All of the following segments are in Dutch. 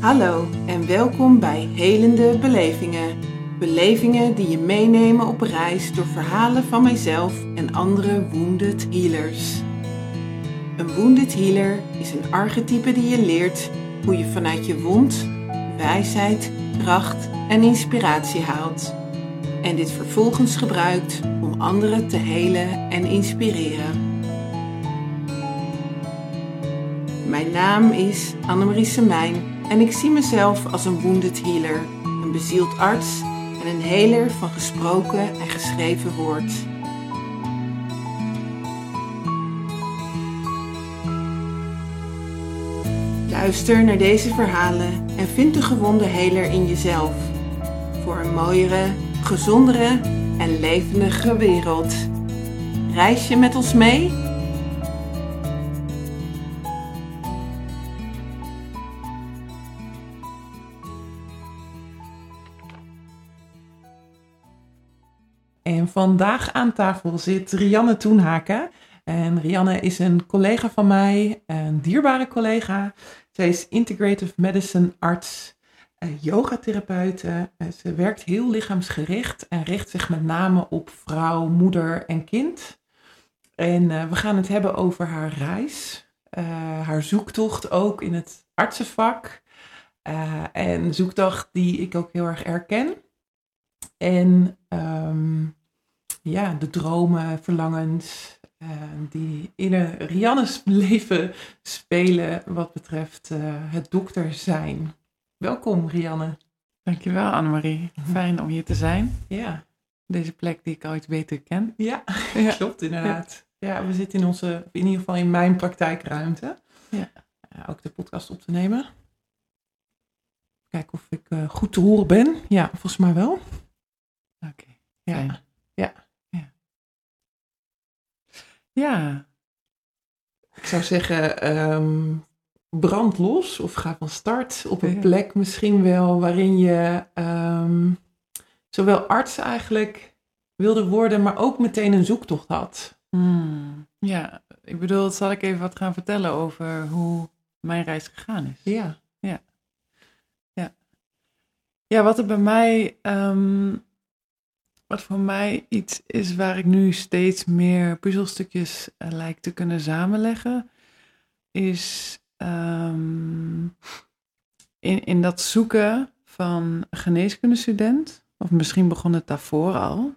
Hallo en welkom bij Helende Belevingen. Belevingen die je meenemen op reis door verhalen van mijzelf en andere wounded healers. Een wounded healer is een archetype die je leert hoe je vanuit je wond wijsheid, kracht en inspiratie haalt. En dit vervolgens gebruikt om anderen te helen en inspireren. Mijn naam is Annemarie Semijn en ik zie mezelf als een wounded healer, een bezield arts en een heler van gesproken en geschreven woord. Luister naar deze verhalen en vind de gewonde heler in jezelf. Voor een mooiere, gezondere en levendige wereld. Reis je met ons mee? En vandaag aan tafel zit Rianne Toenhaken. En Rianne is een collega van mij, een dierbare collega. Zij is integrative medicine arts, yogatherapeute. Ze werkt heel lichaamsgericht en richt zich met name op vrouw, moeder en kind. En uh, we gaan het hebben over haar reis, haar zoektocht ook in het artsenvak. En zoektocht die ik ook heel erg herken. En um, ja, de dromen, verlangens, uh, die in Rianne's leven spelen wat betreft uh, het dokter zijn. Welkom Rianne. Dankjewel Annemarie. Fijn om hier te zijn. Ja. Deze plek die ik iets beter ken. Ja, ja. klopt inderdaad. Ja. ja. we zitten in onze, in ieder geval in mijn praktijkruimte. Ja. Uh, ook de podcast op te nemen. Kijken of ik goed te horen ben. Ja, volgens mij wel. Oké. Okay. Ja. ja. Ja. Ik zou zeggen, um, brand los of ga van start op een ja. plek misschien wel waarin je um, zowel arts eigenlijk wilde worden, maar ook meteen een zoektocht had. Hmm. Ja, ik bedoel, zal ik even wat gaan vertellen over hoe mijn reis gegaan is? Ja. Ja. Ja, ja wat er bij mij um, wat voor mij iets is waar ik nu steeds meer puzzelstukjes uh, lijkt te kunnen samenleggen, is um, in, in dat zoeken van geneeskundestudent, of misschien begon het daarvoor al,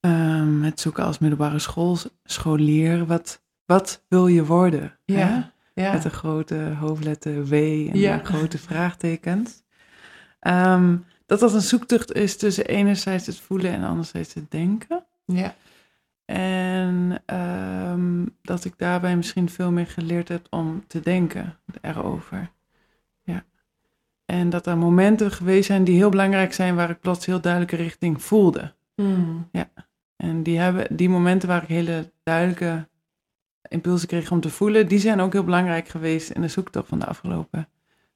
um, het zoeken als middelbare school, scholier, wat, wat wil je worden? Ja, ja. Met een grote hoofdletter W en ja. grote vraagtekens. Um, dat dat een zoektocht is tussen enerzijds het voelen en anderzijds het denken. Ja. En um, dat ik daarbij misschien veel meer geleerd heb om te denken erover. Ja. En dat er momenten geweest zijn die heel belangrijk zijn waar ik plots heel duidelijke richting voelde. Mm. Ja. En die, hebben, die momenten waar ik hele duidelijke impulsen kreeg om te voelen, die zijn ook heel belangrijk geweest in de zoektocht van de afgelopen,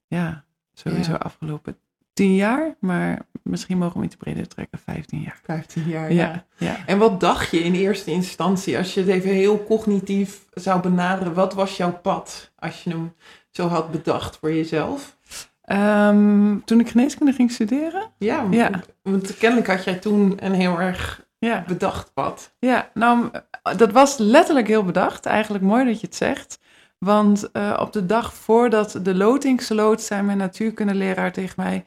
ja, sowieso Ja. afgelopen tien jaar, maar misschien mogen we iets breder trekken, 15 jaar. 15 jaar, ja. Ja, ja. En wat dacht je in eerste instantie, als je het even heel cognitief zou benaderen, wat was jouw pad als je hem zo had bedacht voor jezelf? Ehm, toen ik geneeskunde ging studeren? Ja, Ja. want kennelijk had jij toen een heel erg Ja. bedacht pad. Ja, nou, dat was letterlijk heel bedacht. Eigenlijk mooi dat je het zegt. Want eh, op de dag voordat de loting sloot, zei mijn natuurkundeleraar tegen mij...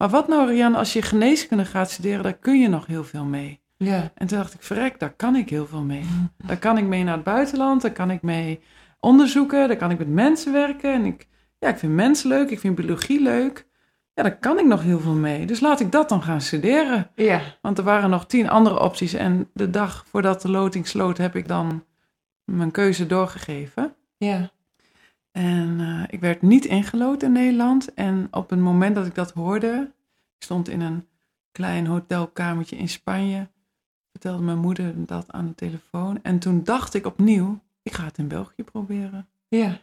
Maar wat nou, Rian, als je geneeskunde gaat studeren, daar kun je nog heel veel mee. Ja. En toen dacht ik, verrek, daar kan ik heel veel mee. Daar kan ik mee naar het buitenland, daar kan ik mee onderzoeken, daar kan ik met mensen werken. En ik, ja, ik vind mensen leuk, ik vind biologie leuk. Ja, daar kan ik nog heel veel mee. Dus laat ik dat dan gaan studeren. Ja. Want er waren nog tien andere opties. En de dag voordat de loting sloot, heb ik dan mijn keuze doorgegeven. Ja. En uh, ik werd niet ingelood in Nederland. En op het moment dat ik dat hoorde, ik stond in een klein hotelkamertje in Spanje, vertelde mijn moeder dat aan de telefoon. En toen dacht ik opnieuw, ik ga het in België proberen. Ja.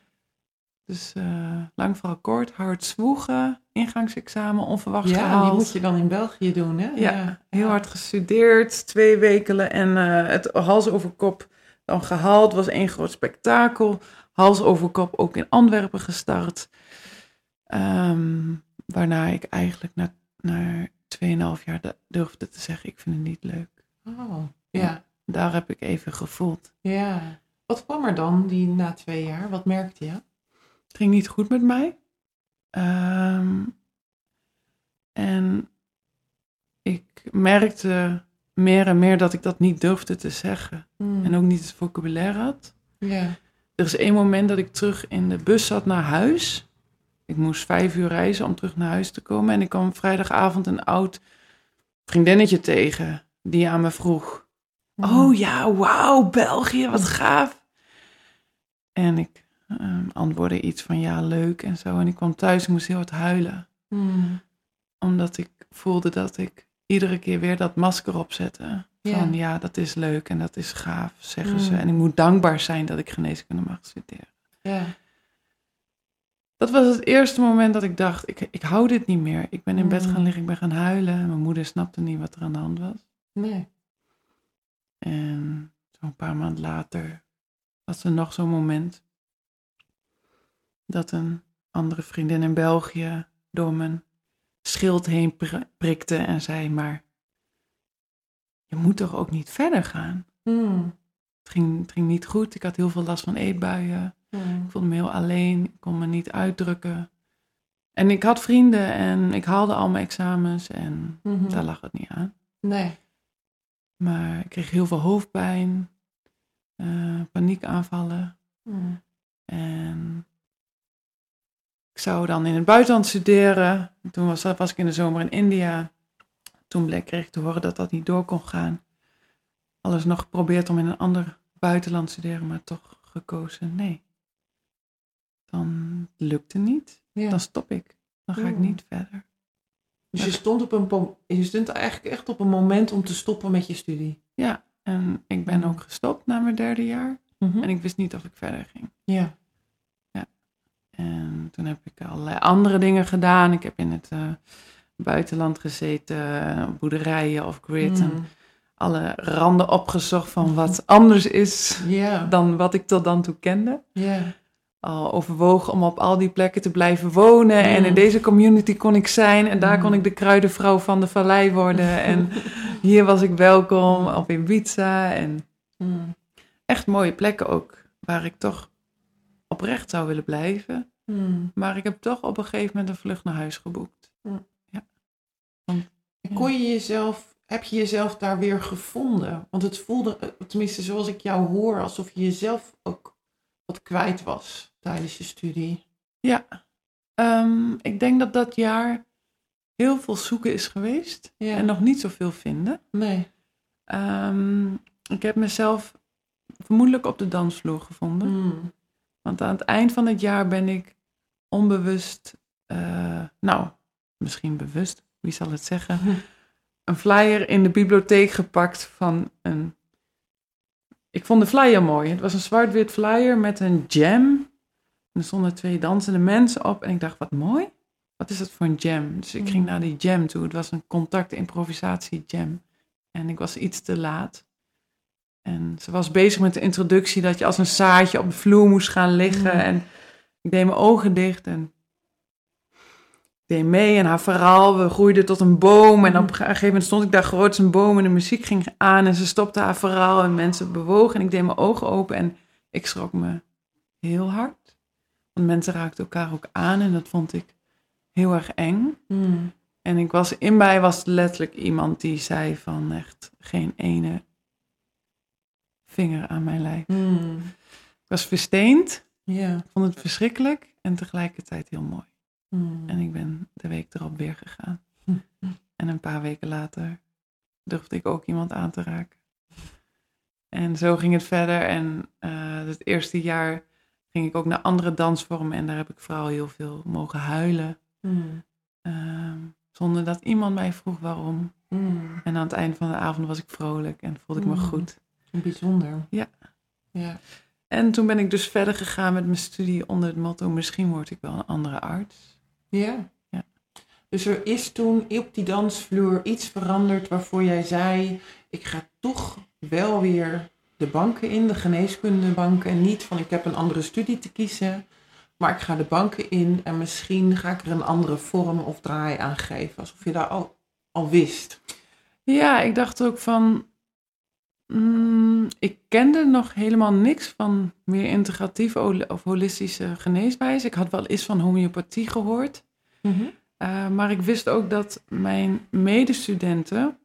Dus uh, lang verhaal kort, hard zwoegen, ingangsexamen, onverwachts Ja, gehaald. die moet je dan in België doen, hè? Ja, heel hard gestudeerd, twee weken en uh, het hals over kop dan gehaald, was één groot spektakel. Hals over kop ook in Antwerpen gestart. Ehm, waarna ik eigenlijk na, na 2,5 jaar de- durfde te zeggen, ik vind het niet leuk. Oh, ja. Daar heb ik even gevoeld. Ja. Wat kwam er dan die na twee jaar? Wat merkte je? Het ging niet goed met mij. Ehm, en ik merkte meer en meer dat ik dat niet durfde te zeggen. En ook niet het vocabulaire had. Er is één moment dat ik terug in de bus zat naar huis. Ik moest vijf uur reizen om terug naar huis te komen. En ik kwam vrijdagavond een oud vriendinnetje tegen die aan me vroeg. Oh ja, wauw, België, wat gaaf. En ik ehm, antwoordde iets van ja, leuk en zo. En ik kwam thuis en moest heel hard huilen. Mm. Omdat ik voelde dat ik iedere keer weer dat masker opzette. Ja. Van ja, dat is leuk en dat is gaaf, zeggen ze. Mm. En ik moet dankbaar zijn dat ik geneeskunde mag studeren. Ja. Dat was het eerste moment dat ik dacht, ik, ik hou dit niet meer. Ik ben in bed Mm. gaan liggen, ik ben gaan huilen. Mijn moeder snapte niet wat er aan de hand was. Nee. En zo'n paar maanden later was er nog zo'n moment dat een andere vriendin in België door mijn schild heen pri- prikte en zei, maar je moet toch ook niet verder gaan? Mm. Het ging, het ging niet goed, ik had heel veel last van eetbuien. Mm. Ik voelde me heel alleen, ik kon me niet uitdrukken. En ik had vrienden en ik haalde al mijn examens en Mhm. daar lag het niet aan. Nee. Maar ik kreeg heel veel hoofdpijn, eh, paniekaanvallen. Mm. En ik zou dan in het buitenland studeren. Toen was, was ik in de zomer in India. Toen bleek, kreeg ik te horen dat dat niet door kon gaan. Alles nog geprobeerd om in een ander buitenland te studeren, maar toch gekozen nee. Dan lukte niet. Ja. Dan stop ik. Dan ga ik Mm. niet verder. Dus je stond, op een, je stond eigenlijk echt op een moment om te stoppen met je studie. Ja, en ik ben Mm. ook gestopt na mijn derde jaar. En ik wist niet of ik verder ging. Ja. En toen heb ik allerlei andere dingen gedaan. Ik heb in het eh, buitenland gezeten, boerderijen of grid. En Mm. alle randen opgezocht van wat anders is dan wat ik tot dan toe kende. Al overwogen om op al die plekken te blijven wonen. En in Mm. deze community kon ik zijn. En daar Mm. kon ik de kruidenvrouw van de vallei worden. En hier was ik welkom op Ibiza. En echt mooie plekken ook. Waar ik toch oprecht zou willen blijven. Mm. Maar ik heb toch op een gegeven moment een vlucht naar huis geboekt. En Kon je jezelf, heb je jezelf daar weer gevonden? Want het voelde, eh, tenminste zoals ik jou hoor, alsof je jezelf ook wat kwijt was tijdens je studie. Ja, Ehm, ik denk dat dat jaar heel veel zoeken is geweest. Ja. En nog niet zoveel vinden. Nee. Ehm, ik heb mezelf vermoedelijk op de dansvloer gevonden. Mm. Want aan het eind van het jaar ben ik onbewust, eh, nou, misschien bewust, wie zal het zeggen, een flyer in de bibliotheek gepakt van een. Ik vond de flyer mooi. Het was een zwart-wit flyer met een jam. En er stonden twee dansende mensen op. En ik dacht, wat mooi. Wat is dat voor een jam? Dus ik ging Mm. naar die jam toe. Het was een contact-improvisatie jam. En ik was iets te laat. En ze was bezig met de introductie dat je als een zaadje op de vloer moest gaan liggen. Mm. En ik deed mijn ogen dicht en ik deed mee. En haar verhaal, we groeiden tot een boom. En op een gegeven moment stond ik daar groot als een boom en de muziek ging aan. En ze stopte haar verhaal en mensen bewogen. En ik deed mijn ogen open en ik schrok me heel hard. Want mensen raakten elkaar ook aan en dat vond ik heel erg eng. Mm. En ik was, in mij was letterlijk iemand die zei van echt geen ene vinger aan mijn lijf. Mm. Ik was versteend, vond het verschrikkelijk en tegelijkertijd heel mooi. Mm. En ik ben de week erop weer gegaan. En een paar weken later durfde ik ook iemand aan te raken. En zo ging het verder. En eh, het eerste jaar ging ik ook naar andere dansvormen. En daar heb ik vooral heel veel mogen huilen. Mm. ehm, zonder dat iemand mij vroeg waarom. Mm. En aan het eind van de avond was ik vrolijk en voelde ik me goed. Bijzonder. Ja. Ja. En toen ben ik dus verder gegaan met mijn studie onder het motto... misschien word ik wel een andere arts. Ja. Ja. Dus er is toen op die dansvloer iets veranderd waarvoor jij zei: ik ga toch wel weer de banken in, de geneeskundebanken. En niet van ik heb een andere studie te kiezen. maar ik ga de banken in en misschien ga ik er een andere vorm of draai aan geven. Alsof je daar al, al wist. Ja, ik dacht ook van. Mm, ik kende nog helemaal niks van meer integratieve of holistische geneeswijze. Ik had wel eens van homeopathie gehoord. Uh, maar ik wist ook dat mijn medestudenten.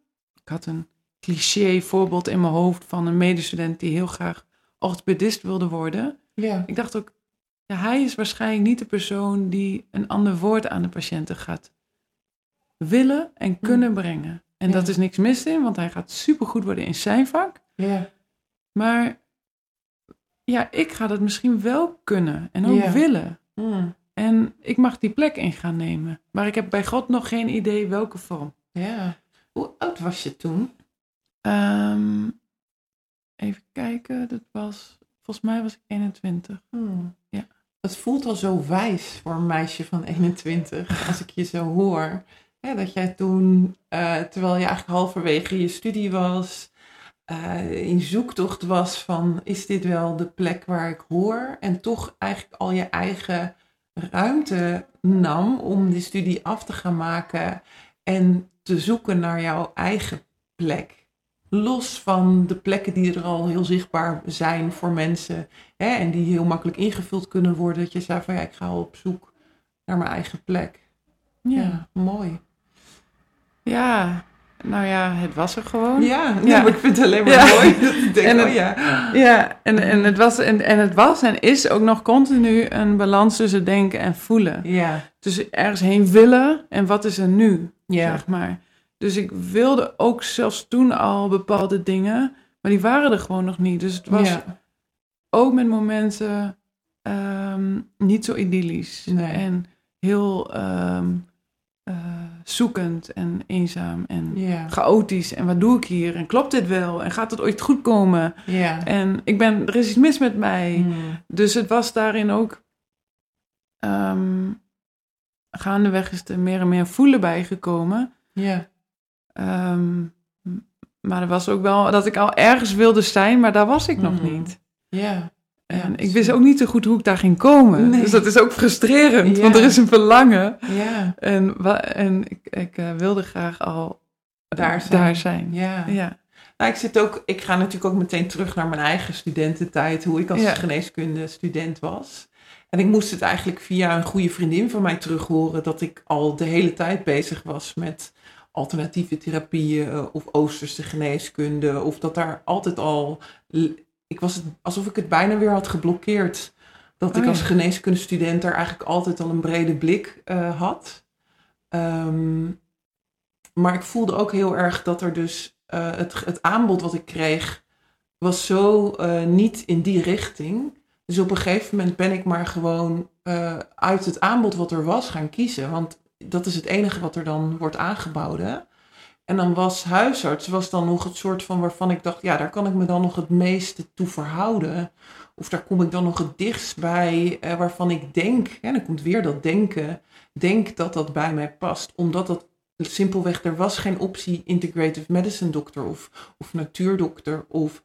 Ik had een cliché voorbeeld in mijn hoofd van een medestudent die heel graag orthopedist wilde worden. Ja. Ik dacht ook, ja, hij is waarschijnlijk niet de persoon die een ander woord aan de patiënten gaat willen en kunnen brengen. En Ja. dat is niks mis in, want hij gaat supergoed worden in zijn vak. Ja. Maar ja, ik ga dat misschien wel kunnen en ook Ja. willen. Mm. En ik mag die plek in gaan nemen. Maar ik heb bij God nog geen idee welke vorm. ja. Hoe oud was je toen? Ehm, even kijken, dat was, volgens mij was ik 21. Hmm. Ja. Het voelt al zo wijs voor een meisje van 21, als ik je zo hoor. Ja, dat jij toen, eh, terwijl je eigenlijk halverwege je studie was, eh, in zoektocht was van, is dit wel de plek waar ik hoor? En toch eigenlijk al je eigen ruimte nam om die studie af te gaan maken en te zoeken naar jouw eigen plek. Los van de plekken die er al heel zichtbaar zijn voor mensen hè, en die heel makkelijk ingevuld kunnen worden. Dat je zei van ja, ik ga op zoek naar mijn eigen plek. Ja, Ja, mooi. Ja. nou ja, het was er gewoon. Ja, Ja. maar ik vind het alleen maar Ja. mooi. Ik denk, En het- oh ja. Ja, en, en, het was, en, en het was en is ook nog continu een balans tussen denken en voelen. Ja, Dus ergens heen willen en wat is er nu, ja, zeg maar. Dus ik wilde ook zelfs toen al bepaalde dingen, maar die waren er gewoon nog niet. Dus het was ja. ook met momenten ehm, niet zo idyllisch. Nee. En heel ehm, eh, zoekend en eenzaam en chaotisch. En wat doe ik hier? En klopt dit wel? En gaat het ooit goed komen? En ik ben, er is iets mis met mij. Mm. Dus het was daarin ook. ehm, gaandeweg is er meer en meer voelen bijgekomen. Ja, Ehm, maar er was ook wel dat ik al ergens wilde zijn, maar daar was ik nog Mhm. niet. ja. En ik wist ook niet zo goed hoe ik daar ging komen. Nee. Dus dat is ook frustrerend, Ja. want er is een verlangen. Ja, En, en ik, ik eh, wilde graag al Daar zijn. Daar zijn. ja. Ja. Nou, ik zit ook, ik ga natuurlijk ook meteen terug naar mijn eigen studententijd, hoe ik als Ja. geneeskunde student was. En ik moest het eigenlijk via een goede vriendin van mij terug horen dat ik al de hele tijd bezig was met alternatieve therapieën eh, of oosterse geneeskunde. Of dat daar altijd al, ik was het, alsof ik het bijna weer had geblokkeerd. Dat ik Oh ja. als geneeskundestudent daar eigenlijk altijd al een brede blik eh, had. Ehm, maar ik voelde ook heel erg dat er dus eh, het, het aanbod wat ik kreeg, was zo eh, niet in die richting. Dus op een gegeven moment ben ik maar gewoon uit het aanbod wat er was gaan kiezen. Want dat is het enige wat er dan wordt aangeboden. En dan was huisarts was dan nog het soort van waarvan ik dacht, ja, daar kan ik me dan nog het meeste toe verhouden. Of daar kom ik dan nog het dichtst bij, eh, waarvan ik denk, en dan komt weer dat denken, denk dat dat bij mij past. Omdat dat simpelweg, er was geen optie integrative medicine dokter of, of natuurdokter. Of,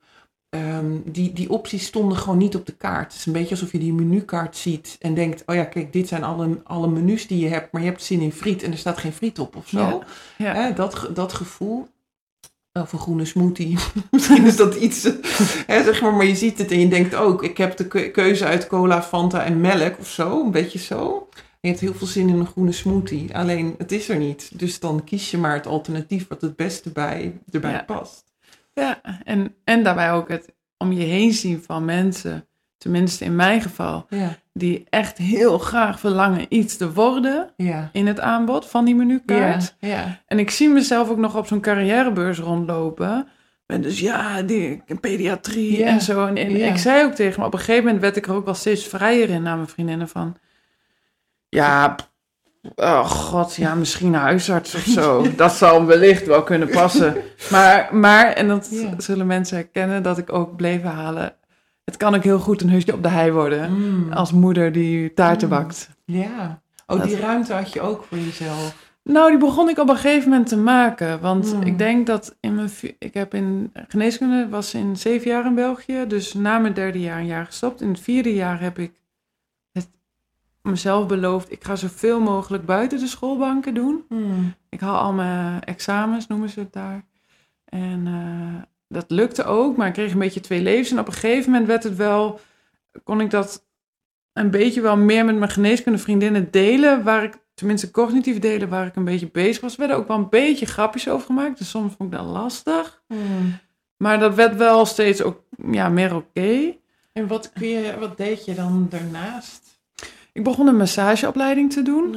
ehm, die, die opties stonden gewoon niet op de kaart. Het is een beetje alsof je die menukaart ziet en denkt, oh ja, kijk, dit zijn alle, alle menus die je hebt, maar je hebt zin in friet en er staat geen friet op of zo. Ja. Ja. Hè, dat, dat gevoel. Of een groene smoothie. Misschien is dat iets. Hè, zeg maar, maar je ziet het en je denkt ook: ik heb de keu- keuze uit cola, Fanta en melk of zo. Een beetje zo. En je hebt heel veel zin in een groene smoothie. Alleen het is er niet. Dus dan kies je maar het alternatief wat het beste bij, erbij Ja. past. Ja, en, en daarbij ook het om je heen zien van mensen, tenminste in mijn geval, Ja, die echt heel graag verlangen iets te worden ja. in het aanbod van die menukaart. Ja, ja. En ik zie mezelf ook nog op zo'n carrièrebeurs rondlopen. En dus ja, die pediatrie en zo. En, ik zei ook tegen me, op een gegeven moment werd ik er ook wel steeds vrijer in naar mijn vriendinnen van... Ja, oh god, ja, misschien huisarts of zo. Dat zal wellicht wel kunnen passen. Maar, maar en dat Ja. zullen mensen herkennen, dat ik ook bleef halen. Het kan ook heel goed een husje op de hei worden. Mm. Als moeder die taarten Mm. bakt. ja. Oh, die ruimte had je ook voor jezelf. Nou, die begon ik op een gegeven moment te maken. Want Hmm. ik denk dat in mijn... Ik heb in geneeskunde, was in zeven jaar in België. Dus na mijn derde jaar een jaar gestopt. In het vierde jaar heb ik mezelf beloofd, ik ga zoveel mogelijk buiten de schoolbanken doen. Hmm. Ik haal al mijn examens, noemen ze het daar. En eh, dat lukte ook, maar ik kreeg een beetje twee levens. En op een gegeven moment werd het wel, kon ik dat een beetje wel meer met mijn geneeskunde vriendinnen delen. Waar ik, tenminste cognitief delen, waar ik een beetje bezig was. Er werden ook wel een beetje grapjes over gemaakt. Dus soms vond ik dat lastig. Hmm. Maar dat werd wel steeds ook ja, meer oké. En wat, kun je, wat deed je dan daarnaast? Ik begon een massageopleiding te doen.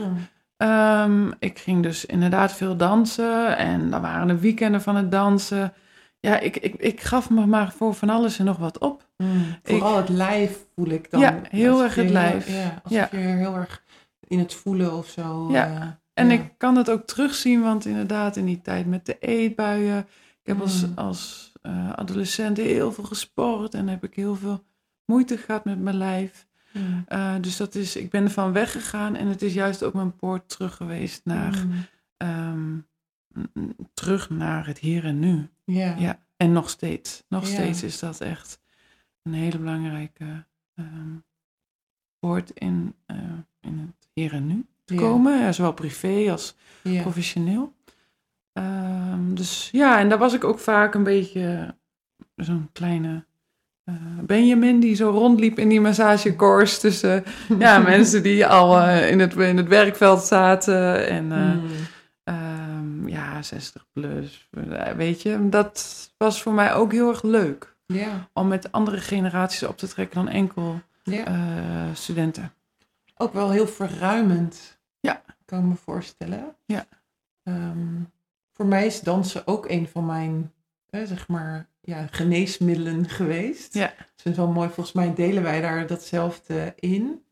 Ehm, ik ging dus inderdaad veel dansen en dan waren de weekenden van het dansen. Ja, ik, ik, ik gaf me maar voor van alles en nog wat op. Hmm. Vooral het lijf voel ik dan. Ja, heel erg het heel- lijf. Ja, alsof Ja. je heel erg in het voelen of zo. Ja. eh, En ik kan het ook terugzien, want inderdaad in die tijd met de eetbuien. Ik heb als, Mm. als eh, adolescent heel veel gesport en heb ik heel veel moeite gehad met mijn lijf. Eh, dus dat is, ik ben ervan weggegaan en het is juist ook mijn poort terug geweest naar, Hmm. ehm, terug naar het hier en nu. Ja. Ja, en nog steeds. Nog Ja. steeds is dat echt een hele belangrijke ehm woord in, eh, in het hier en nu te Ja. komen. Zowel privé als professioneel. Ehm, dus ja, en daar was ik ook vaak een beetje zo'n kleine Benjamin die zo rondliep in die massagecourse tussen ja, mensen die al eh, in, het, in het werkveld zaten en eh, Hmm. Ehm, ja, 60 plus. eh, Weet je, dat was voor mij ook heel erg leuk. Om met andere generaties op te trekken dan enkel eh, studenten. Ook wel heel verruimend. Ja. Kan ik me voorstellen. Ja. Ehm, voor mij is dansen ook een van mijn, eh, zeg maar, ja, geneesmiddelen geweest. Ja. Dus ik vind het wel mooi. Volgens mij delen wij daar datzelfde in.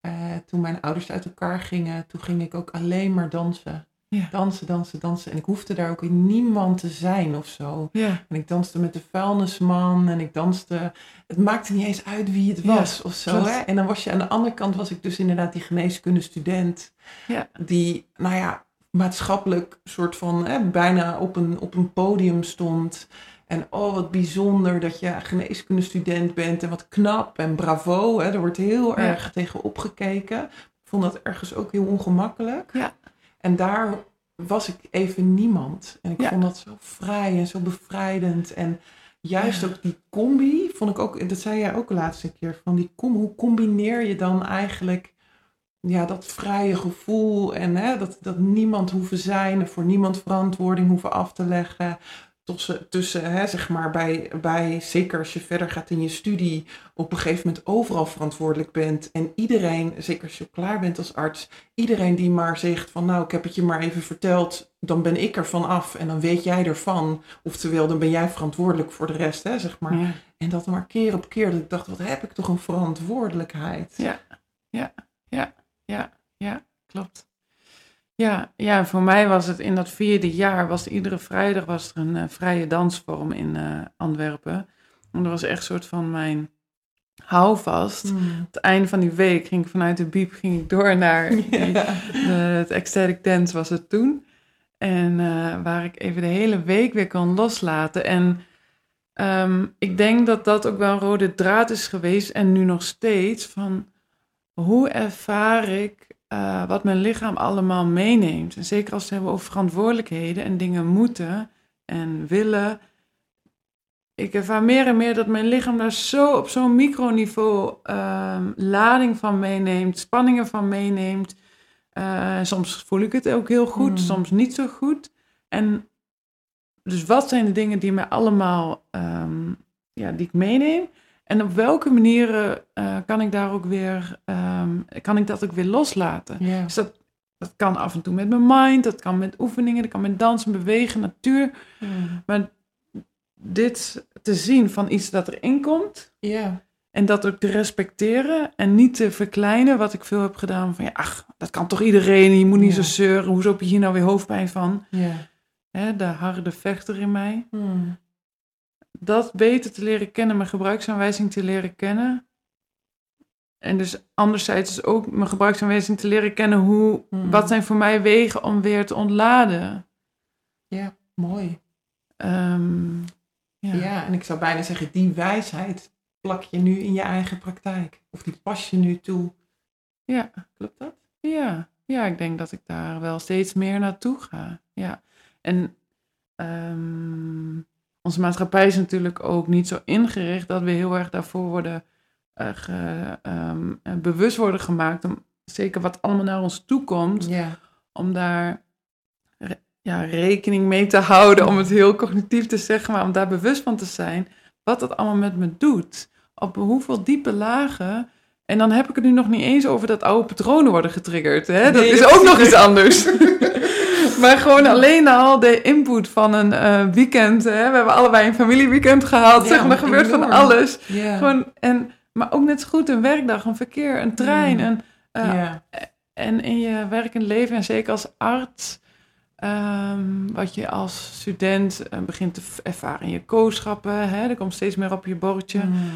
Eh, toen mijn ouders uit elkaar gingen, toen ging ik ook alleen maar dansen. Ja. Dansen, dansen, dansen. En ik hoefde daar ook in niemand te zijn of zo. Ja, En ik danste met de vuilnisman en ik danste. Het maakte niet eens uit wie het Ja, was of zo. Hè? En dan was je aan de andere kant, was ik dus inderdaad die geneeskunde student. Ja. Die, nou ja, maatschappelijk soort van hè, bijna op een, op een podium stond. En oh, wat bijzonder dat je geneeskunde student bent. En wat knap en bravo. Hè? Er wordt heel Ja. erg tegen opgekeken. Ik vond dat ergens ook heel ongemakkelijk. Ja. En daar was ik even niemand. En ik Ja. vond dat zo vrij en zo bevrijdend. En juist Ja. ook die combi vond ik ook, dat zei jij ook de laatste keer, van die com, hoe combineer je dan eigenlijk ja, dat vrije gevoel en hè, dat, dat niemand hoeven zijn en voor niemand verantwoording hoeven af te leggen. Tussen, tussen hè, zeg maar, bij, bij, zeker als je verder gaat in je studie, op een gegeven moment overal verantwoordelijk bent. En iedereen, zeker als je klaar bent als arts, iedereen die maar zegt van nou, ik heb het je maar even verteld, dan ben ik ervan af en dan weet jij ervan. Oftewel, dan ben jij verantwoordelijk voor de rest, hè, zeg maar. ja, En dat maar keer op keer, dat ik dacht, wat heb ik toch een verantwoordelijkheid. Ja. ja, ja, klopt. Ja, ja, voor mij was het in dat vierde jaar, was iedere vrijdag was er een eh, vrije dansvorm in eh, Antwerpen. En dat was echt een soort van mijn houvast. Hmm. Het einde van die week ging ik vanuit de biep ging ik door naar die- Ja. de, het ecstatic dance was het toen. En eh, waar ik even de hele week weer kon loslaten. En ehm, ik denk dat dat ook wel een rode draad is geweest. En nu nog steeds. Van hoe ervaar ik eh, wat mijn lichaam allemaal meeneemt. En zeker als we het hebben over verantwoordelijkheden en dingen moeten en willen. Ik ervaar meer en meer dat mijn lichaam daar zo op zo'n microniveau ehm, lading van meeneemt, spanningen van meeneemt. Eh, soms voel ik het ook heel goed, Mm. soms niet zo goed. En dus wat zijn de dingen die mij allemaal, ehm, ja, die ik meeneem? En op welke manieren eh, kan ik daar ook weer, ehm, kan ik dat ook weer loslaten? Ja. Dus dat, dat kan af en toe met mijn mind, dat kan met oefeningen, dat kan met dansen, bewegen, natuur. Maar dit te zien van iets dat erin komt, Ja. en dat ook te respecteren en niet te verkleinen, wat ik veel heb gedaan. Van ja, ach, dat kan toch iedereen, je moet niet zo zeuren, hoezo heb je hier nou weer hoofdpijn van? Ja. Hè, de harde vechter in mij. Hmm. Dat beter te leren kennen, mijn gebruiksaanwijzing te leren kennen. En dus anderzijds is ook mijn gebruiksaanwijzing te leren kennen hoe, Hmm. wat zijn voor mij wegen om weer te ontladen. Ja, mooi. Ehm, ja. Ja. en ik zou bijna zeggen, die wijsheid plak je nu in je eigen praktijk. Of die pas je nu toe Ja. Klopt dat? Ja. ja, ik denk dat ik daar wel steeds meer naartoe ga. Ja. En ehm, onze maatschappij is natuurlijk ook niet zo ingericht dat we heel erg daarvoor worden uh, ge, um, bewust worden gemaakt. Om, zeker wat allemaal naar ons toe komt. Om daar ja, rekening mee te houden, om het heel cognitief te zeggen, maar om daar bewust van te zijn wat dat allemaal met me doet. Op hoeveel diepe lagen. En dan heb ik het nu nog niet eens over dat oude patronen worden getriggerd. Hè? Dat is ook nog iets anders. maar gewoon alleen al de input van een uh, weekend. Hè? We hebben allebei een familieweekend gehad. Ja, zeg maar, gebeurt van alles. Gewoon, en, maar ook net zo goed een werkdag, een verkeer, een trein. Mm. Een, uh, Ja. En in je werk en leven, en zeker als arts, um, wat je als student uh, begint te ervaren in je kooschappen. Hè? Er komt steeds meer op je bordje. Mm.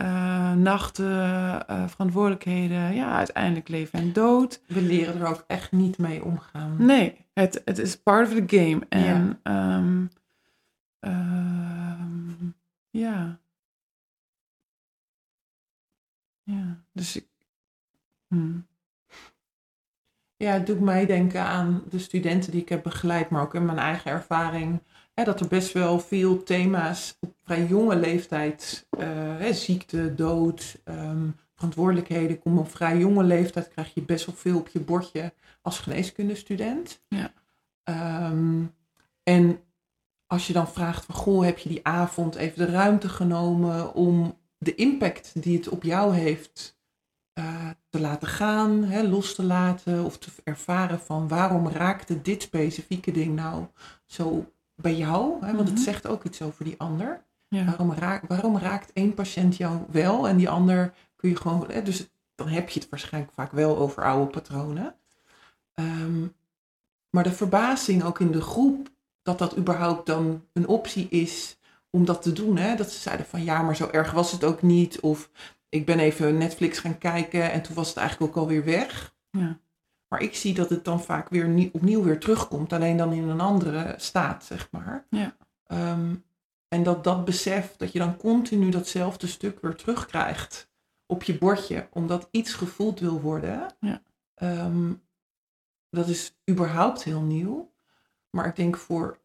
Uh, nachten, uh, verantwoordelijkheden, ja, uiteindelijk leven en dood. We leren er ook echt niet mee omgaan. Nee, het, het is part of the game. En ja, um, um, ja. ja. dus ik. Hmm. Ja, het doet mij denken aan de studenten die ik heb begeleid, maar ook in mijn eigen ervaring. Hè, dat er best wel veel thema's op vrij jonge leeftijd, uh, hè, ziekte, dood, um, verantwoordelijkheden. Kom op vrij jonge leeftijd krijg je best wel veel op je bordje als geneeskundestudent. Ja. Um, en als je dan vraagt van, goh, heb je die avond even de ruimte genomen om de impact die het op jou heeft uh, te laten gaan, hè, los te laten of te ervaren van waarom raakte dit specifieke ding nou zo bij jou? Hè? Want Mhm. het zegt ook iets over die ander. Ja. Waarom, raak, waarom raakt één patiënt jou wel en die ander kun je gewoon. Hè, dus dan heb je het waarschijnlijk vaak wel over oude patronen. Um, maar de verbazing ook in de groep dat dat überhaupt dan een optie is om dat te doen. Hè? Dat ze zeiden van ja, maar zo erg was het ook niet. Of ik ben even Netflix gaan kijken en toen was het eigenlijk ook alweer weg. Ja. Maar ik zie dat het dan vaak weer nie, opnieuw weer terugkomt, alleen dan in een andere staat, zeg maar. Ja. Um, en dat dat besef, dat je dan continu datzelfde stuk weer terugkrijgt op je bordje, omdat iets gevoeld wil worden. Ja. Um, dat is überhaupt heel nieuw. Maar ik denk voor,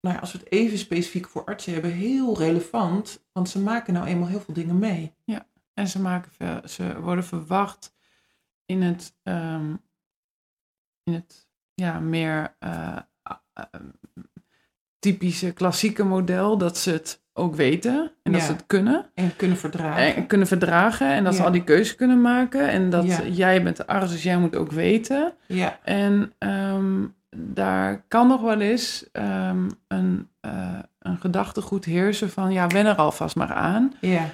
nou ja, als we het even specifiek voor artsen hebben, heel relevant, want ze maken nou eenmaal heel veel dingen mee. Ja, en ze, maken, ze worden verwacht in het, um, in het ja, meer uh, uh, typische klassieke model, dat ze het ook weten en dat ze het kunnen. En kunnen verdragen. En kunnen verdragen en dat ze al die keuzes kunnen maken. En dat jij bent de arts, dus jij moet ook weten. Ja, En um, daar kan nog wel eens um, een, uh, een gedachtegoed heersen van... ja, wen er alvast maar aan. ja,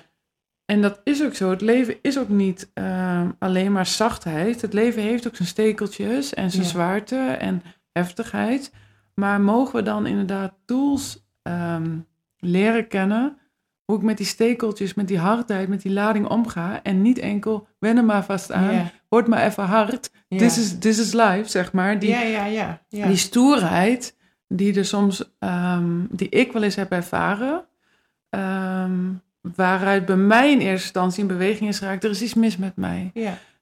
En dat is ook zo. Het leven is ook niet uh, alleen maar zachtheid. Het leven heeft ook zijn stekeltjes en zijn Ja. zwaarte en heftigheid. Maar mogen we dan inderdaad tools um, leren kennen... hoe ik met die stekeltjes, met die hardheid, met die lading omga... en niet enkel, wen er maar vast aan, word maar even hard... This, is, this is life, zeg maar. Die, ja, ja, ja, ja. die stoerheid die er soms, um, die ik wel eens heb ervaren, um, waaruit bij mij in eerste instantie in beweging is geraakt, er is iets mis met mij.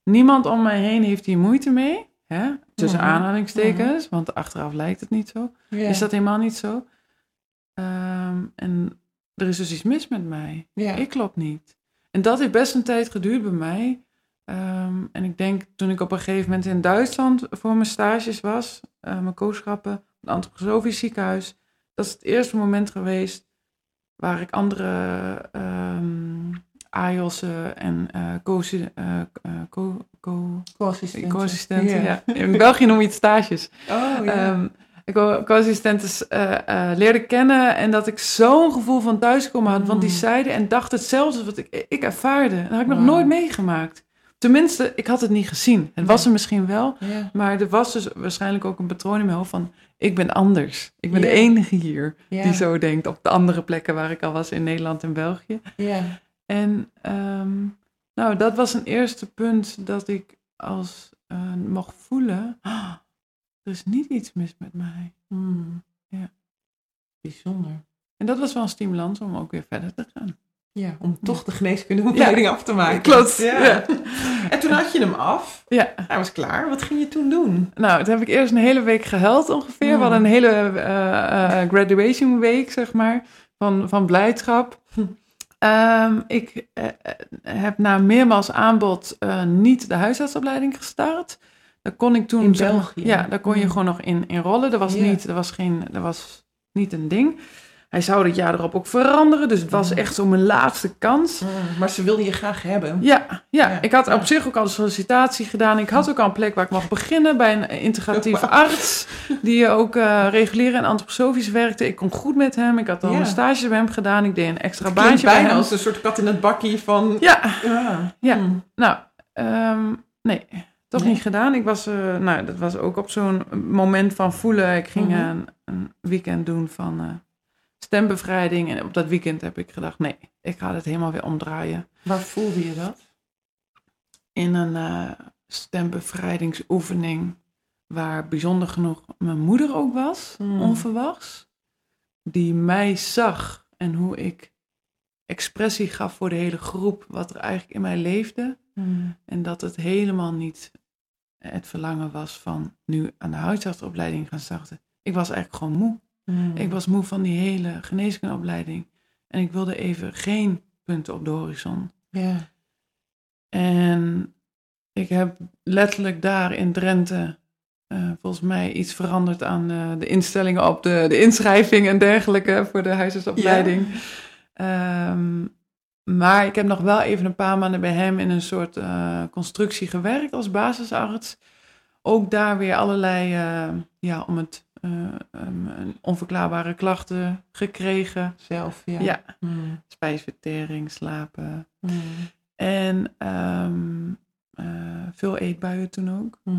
Niemand om mij heen heeft hier moeite mee, hè? tussen Mhm. aanhalingstekens, want achteraf lijkt het niet zo. Is dat helemaal niet zo? Um, en er is dus iets mis met mij. ja. Ik klopt niet. En dat heeft best een tijd geduurd bij mij. Um, en ik denk toen ik op een gegeven moment in Duitsland voor mijn stages was, uh, mijn kooschappen, het antroposofisch ziekenhuis, dat is het eerste moment geweest waar ik andere um, AIOS'en en uh, co-assistenten, co co ja. In België noem je het stages. Oh, ja. Um, ik co-assistenten uh, uh, leerde kennen en dat ik zo'n gevoel van thuiskomen had, mm. want die zeiden en dachten hetzelfde wat ik, ik ervaarde. Dat had ik nog nooit meegemaakt. Tenminste, ik had het niet gezien. Het was er misschien wel, maar er was dus waarschijnlijk ook een patroon in mijn hoofd van... ik ben anders. Ik ben de enige hier die zo denkt op de andere plekken waar ik al was in Nederland en België. Ja. En um, nou, dat was een eerste punt dat ik als uh, mocht voelen... Oh, er is niet iets mis met mij. Hmm. Ja. Bijzonder. En dat was wel een stimulans om ook weer verder te gaan. Ja, om toch de geneeskundeopleiding ja. af te maken. Klopt. Ja. ja. En toen had je hem af. Ja. Hij was klaar. Wat ging je toen doen? Nou, toen heb ik eerst een hele week gehuild ongeveer. Mm. We hadden een hele eh, eh, graduation week, zeg maar, van, van blijdschap. Hm. Ehm, ik eh, eh, heb na meermaals aanbod eh, niet de huisartsopleiding gestart. Daar kon ik toen... In België? ja, daar kon je Mm. gewoon nog in, in rollen. Dat was, Ja. niet, dat, was geen, dat was niet een ding. Hij zou dit jaar erop ook veranderen. Dus het was Mm. echt zo mijn laatste kans. Maar ze wilden je graag hebben. Ja, ja, Ja, ik had ja. op zich ook al een sollicitatie gedaan. Ik had ook al een plek waar ik mocht beginnen bij een integratieve arts. Die ook eh regulier en antroposofisch werkte. Ik kon goed met hem. Ik had al Ja. een stage bij hem gedaan. Ik deed een extra baantje bij bijna hem. als een soort kat in het bakkie van... Ja, Ja. Ja. Hm. nou, ehm, nee, toch Nee. niet gedaan. Ik was, eh, nou, dat was ook op zo'n moment van voelen. Ik ging Mhm. een, een weekend doen van eh, stembevrijding. En op dat weekend heb ik gedacht, nee, ik ga het helemaal weer omdraaien. Waar voelde je dat? in een eh, stembevrijdingsoefening waar bijzonder genoeg mijn moeder ook was, Hmm. onverwachts, die mij zag en hoe ik expressie gaf voor de hele groep, wat er eigenlijk in mij leefde. En dat het helemaal niet het verlangen was van nu aan de huisartsopleiding gaan starten. Ik was eigenlijk gewoon moe. Hm. Ik was moe van die hele geneeskundeopleiding. En ik wilde even geen punten op de horizon. Ja. En ik heb letterlijk daar in Drenthe eh, volgens mij iets veranderd aan eh, de instellingen op de, de inschrijving en dergelijke voor de huisartsopleiding. Ehm, maar ik heb nog wel even een paar maanden bij hem in een soort eh, constructie gewerkt als basisarts. Ook daar weer allerlei, eh, ja, om het eh, um, onverklaarbare klachten gekregen. Zelf, ja. Ja, Hm. spijsvertering, slapen. Hm. En ehm, eh, veel eetbuien toen ook. Hm.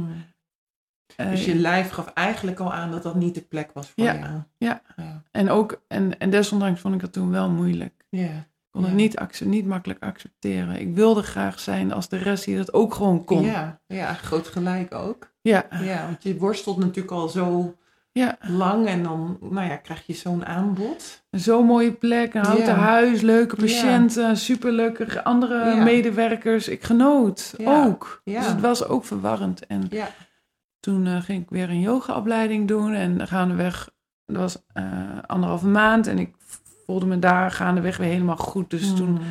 Eh, Dus je lijf gaf eigenlijk al aan dat dat niet de plek was voor Ja. jou. Ja. Ja. En ook, en, en desondanks vond ik dat toen wel moeilijk. Ja. Kon het niet, niet makkelijk accepteren. Ik wilde graag zijn als de rest die dat ook gewoon kon. Ja, ja, groot gelijk ook. Ja, Ja, want je worstelt natuurlijk al zo ja. lang en dan nou ja, krijg je zo'n aanbod. Zo'n mooie plek, een houten Ja. huis, leuke patiënten, superleuke andere medewerkers. Ik genoot ook. Ja. Dus het was ook verwarrend. En Ja. toen eh, ging ik weer een yogaopleiding doen en gaandeweg, dat was eh anderhalve maand en ik voelde me daar gaandeweg weer helemaal goed. Dus toen Hm.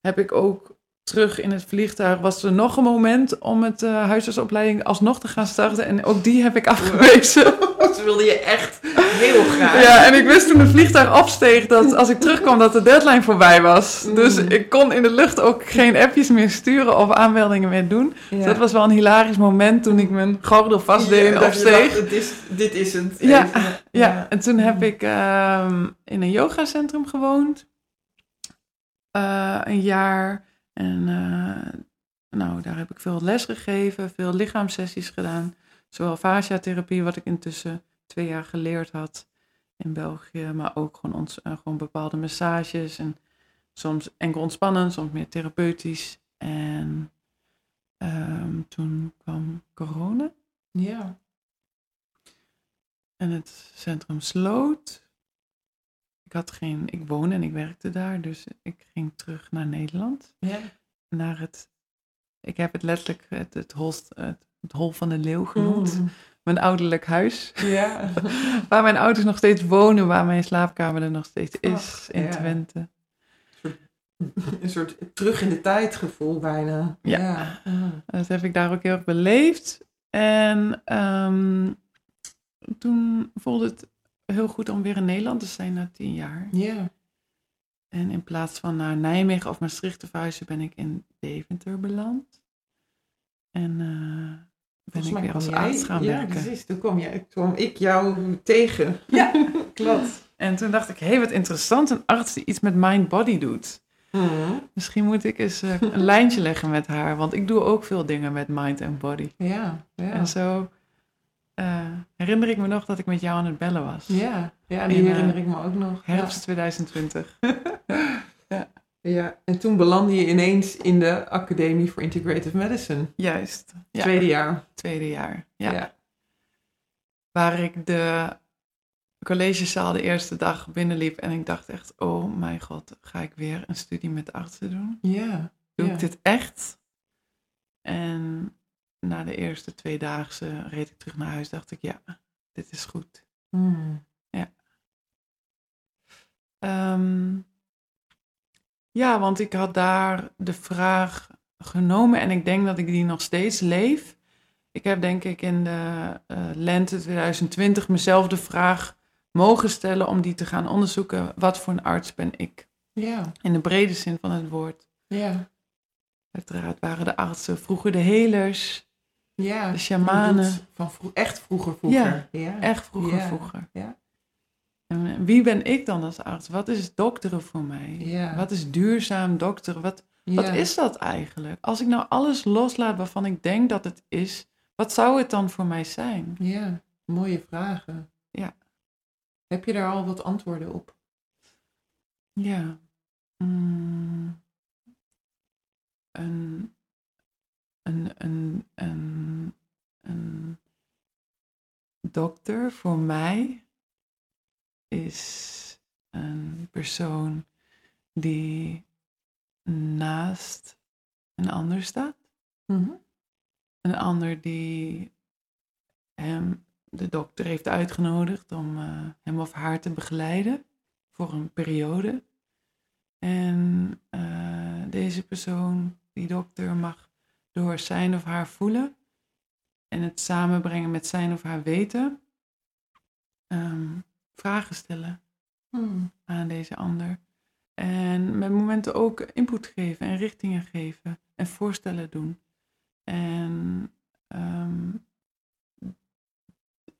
heb ik ook terug in het vliegtuig, was er nog een moment om het eh huisartsopleiding alsnog te gaan starten en ook die heb ik afgewezen. Ze wilde je echt heel graag. Ja, en ik wist toen het vliegtuig afsteeg dat als ik terugkwam dat de deadline voorbij was. Mm. Dus ik kon in de lucht ook geen appjes meer sturen of aanmeldingen meer doen. Ja. Dus dat was wel een hilarisch moment toen ik mijn gordel vastdeed en dat afsteeg. dacht, dit, is, dit is het. Ja. Ja, en toen heb ik ehm, in een yogacentrum gewoond. Eh, een jaar. En eh, nou, daar heb ik veel les gegeven, veel lichaamssessies gedaan. Zowel fasciatherapie, wat ik intussen twee jaar geleerd had in België. Maar ook gewoon, ons, eh, gewoon bepaalde massages. En soms enkel ontspannen, soms meer therapeutisch. En ehm, toen kwam corona. Ja. En het centrum sloot. Ik had geen, ik woonde en ik werkte daar, dus ik ging terug naar Nederland. Ja. Naar het, ik heb het letterlijk het, het, holst, het, het hol van de leeuw genoemd. Mm. Mijn ouderlijk huis. Ja. Waar mijn ouders nog steeds wonen, waar mijn slaapkamer er nog steeds is, Ach, in ja. Twente. Een soort terug in de tijd gevoel bijna. Ja. ja. Dat heb ik daar ook heel erg beleefd. En ehm, toen voelde het heel goed om weer in Nederland te zijn na tien jaar. Ja. En in plaats van naar Nijmegen of Maastricht te verhuizen, ben ik in Deventer beland. En eh, ben ik weer als jij- arts gaan ja, werken. precies. Toen kwam, jij, kwam ik jou tegen. Ja, Klopt. En toen dacht ik, hé, hey, wat interessant, een arts die iets met mind-body doet. Mm. Misschien moet ik eens eh, een lijntje leggen met haar, want ik doe ook veel dingen met mind en body. Ja, ja. En zo eh, herinner ik me nog dat ik met jou aan het bellen was. Ja, ja die In, eh, herinner ik me ook nog. Herfst 2020. Ja. ja, en toen belandde je ineens in de Academie for Integrative Medicine. Juist. Ja, Tweede jaar. tweede jaar. Ja. Ja. waar ik de collegezaal de eerste dag binnenliep en ik dacht echt, oh mijn god, ga ik weer een studie met artsen doen? Ja. Doe ik dit echt? En na de eerste twee dagen reed ik terug naar huis. Dacht ik, ja, dit is goed. Hmm. Ehm, ja, want ik had daar de vraag genomen en ik denk dat ik die nog steeds leef. Ik heb denk ik in de eh, lente 2020 mezelf de vraag mogen stellen om die te gaan onderzoeken. Wat voor een arts ben ik? Ja, In de brede zin van het woord. ja, Uiteraard waren de artsen vroeger de helers, ja. de shamanen. Van vro- echt vroeger, vroeger. Ja. Echt vroeger, Ja, vroeger. ja. En wie ben ik dan als arts? Wat is dokteren voor mij? Ja. Wat is duurzaam dokteren? Wat, wat is dat eigenlijk? Als ik nou alles loslaat waarvan ik denk dat het is, wat zou het dan voor mij zijn? Ja, mooie vragen. Ja. Heb je daar al wat antwoorden op? Ja. Mm. Een, een, een, een, een dokter voor mij is een persoon die naast een ander staat. Mhm. Een ander die hem, de dokter heeft uitgenodigd om eh, hem of haar te begeleiden voor een periode. En eh, deze persoon, die dokter, mag door zijn of haar voelen en het samenbrengen met zijn of haar weten, ehm, vragen stellen Hmm. aan deze ander. En met momenten ook input geven en richtingen geven en voorstellen doen. En ehm,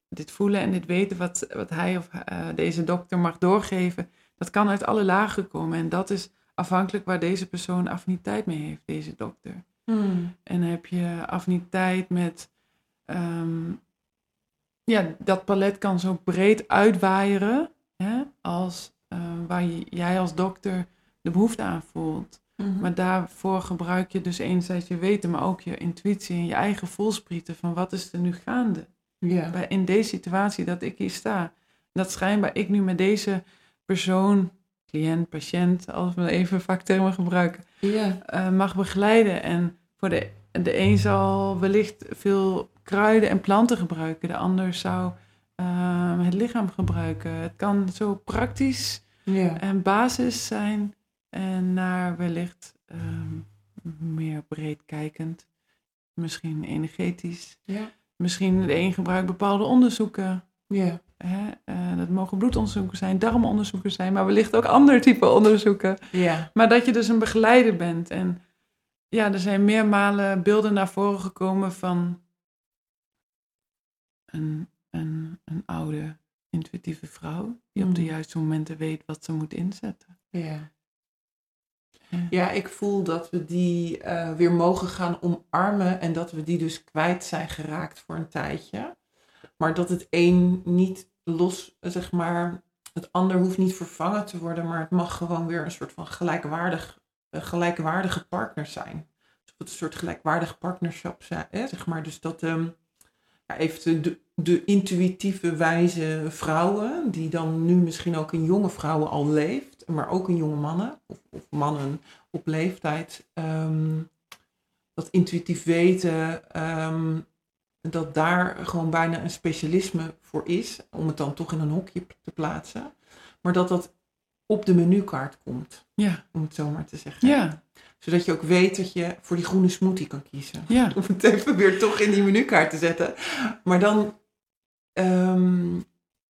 dit voelen en dit weten wat, wat hij of eh, deze dokter mag doorgeven, dat kan uit alle lagen komen. En dat is afhankelijk waar deze persoon affiniteit mee heeft, deze dokter. Hmm. En heb je affiniteit met. ehm, ja, dat palet kan zo breed uitwaaieren. Hè, als eh, waar je- jij als dokter de behoefte aan voelt. Mhm. Maar daarvoor gebruik je dus enerzijds je weten, maar ook je intuïtie en je eigen voelsprieten van wat is er nu gaande. ja. Bij, in deze situatie dat ik hier sta. Dat schijnbaar ik nu met deze persoon, cliënt, patiënt, als we even vaktermen gebruiken, ja. eh, mag begeleiden. En voor de, de een zal wellicht veel kruiden en planten gebruiken, de ander zou eh, het lichaam gebruiken. Het kan zo praktisch ja. en basis zijn en naar wellicht ehm, meer breed kijkend, misschien energetisch. ja. Misschien de een gebruikt bepaalde onderzoeken. ja. Hè? eh, dat mogen bloedonderzoeken zijn, darmonderzoeken zijn, maar wellicht ook ander type onderzoeken. ja. Maar dat je dus een begeleider bent. En ja, er zijn meermalen beelden naar voren gekomen van een, een, een oude, intuïtieve vrouw die op de Mm. juiste momenten weet wat ze moet inzetten. Ja. Ja. Ja, ik voel dat we die eh, weer mogen gaan omarmen en dat we die dus kwijt zijn geraakt voor een tijdje. Maar dat het een niet los, zeg maar, het ander hoeft niet vervangen te worden, maar het mag gewoon weer een soort van gelijkwaardig, eh, gelijkwaardige partner zijn. Dus het een soort gelijkwaardig partnerschap zijn, hè, zeg maar. Dus dat ehm ja, even de, de intuïtieve wijze vrouwen, die dan nu misschien ook in jonge vrouwen al leeft, maar ook in jonge mannen, of, of mannen op leeftijd, ehm, dat intuïtief weten, ehm, dat daar gewoon bijna een specialisme voor is, om het dan toch in een hokje te plaatsen, maar dat dat op de menukaart komt, Ja, om het zo maar te zeggen. ja, Zodat je ook weet dat je voor die groene smoothie kan kiezen ja. om het even weer toch in die menukaart te zetten. Maar dan ehm,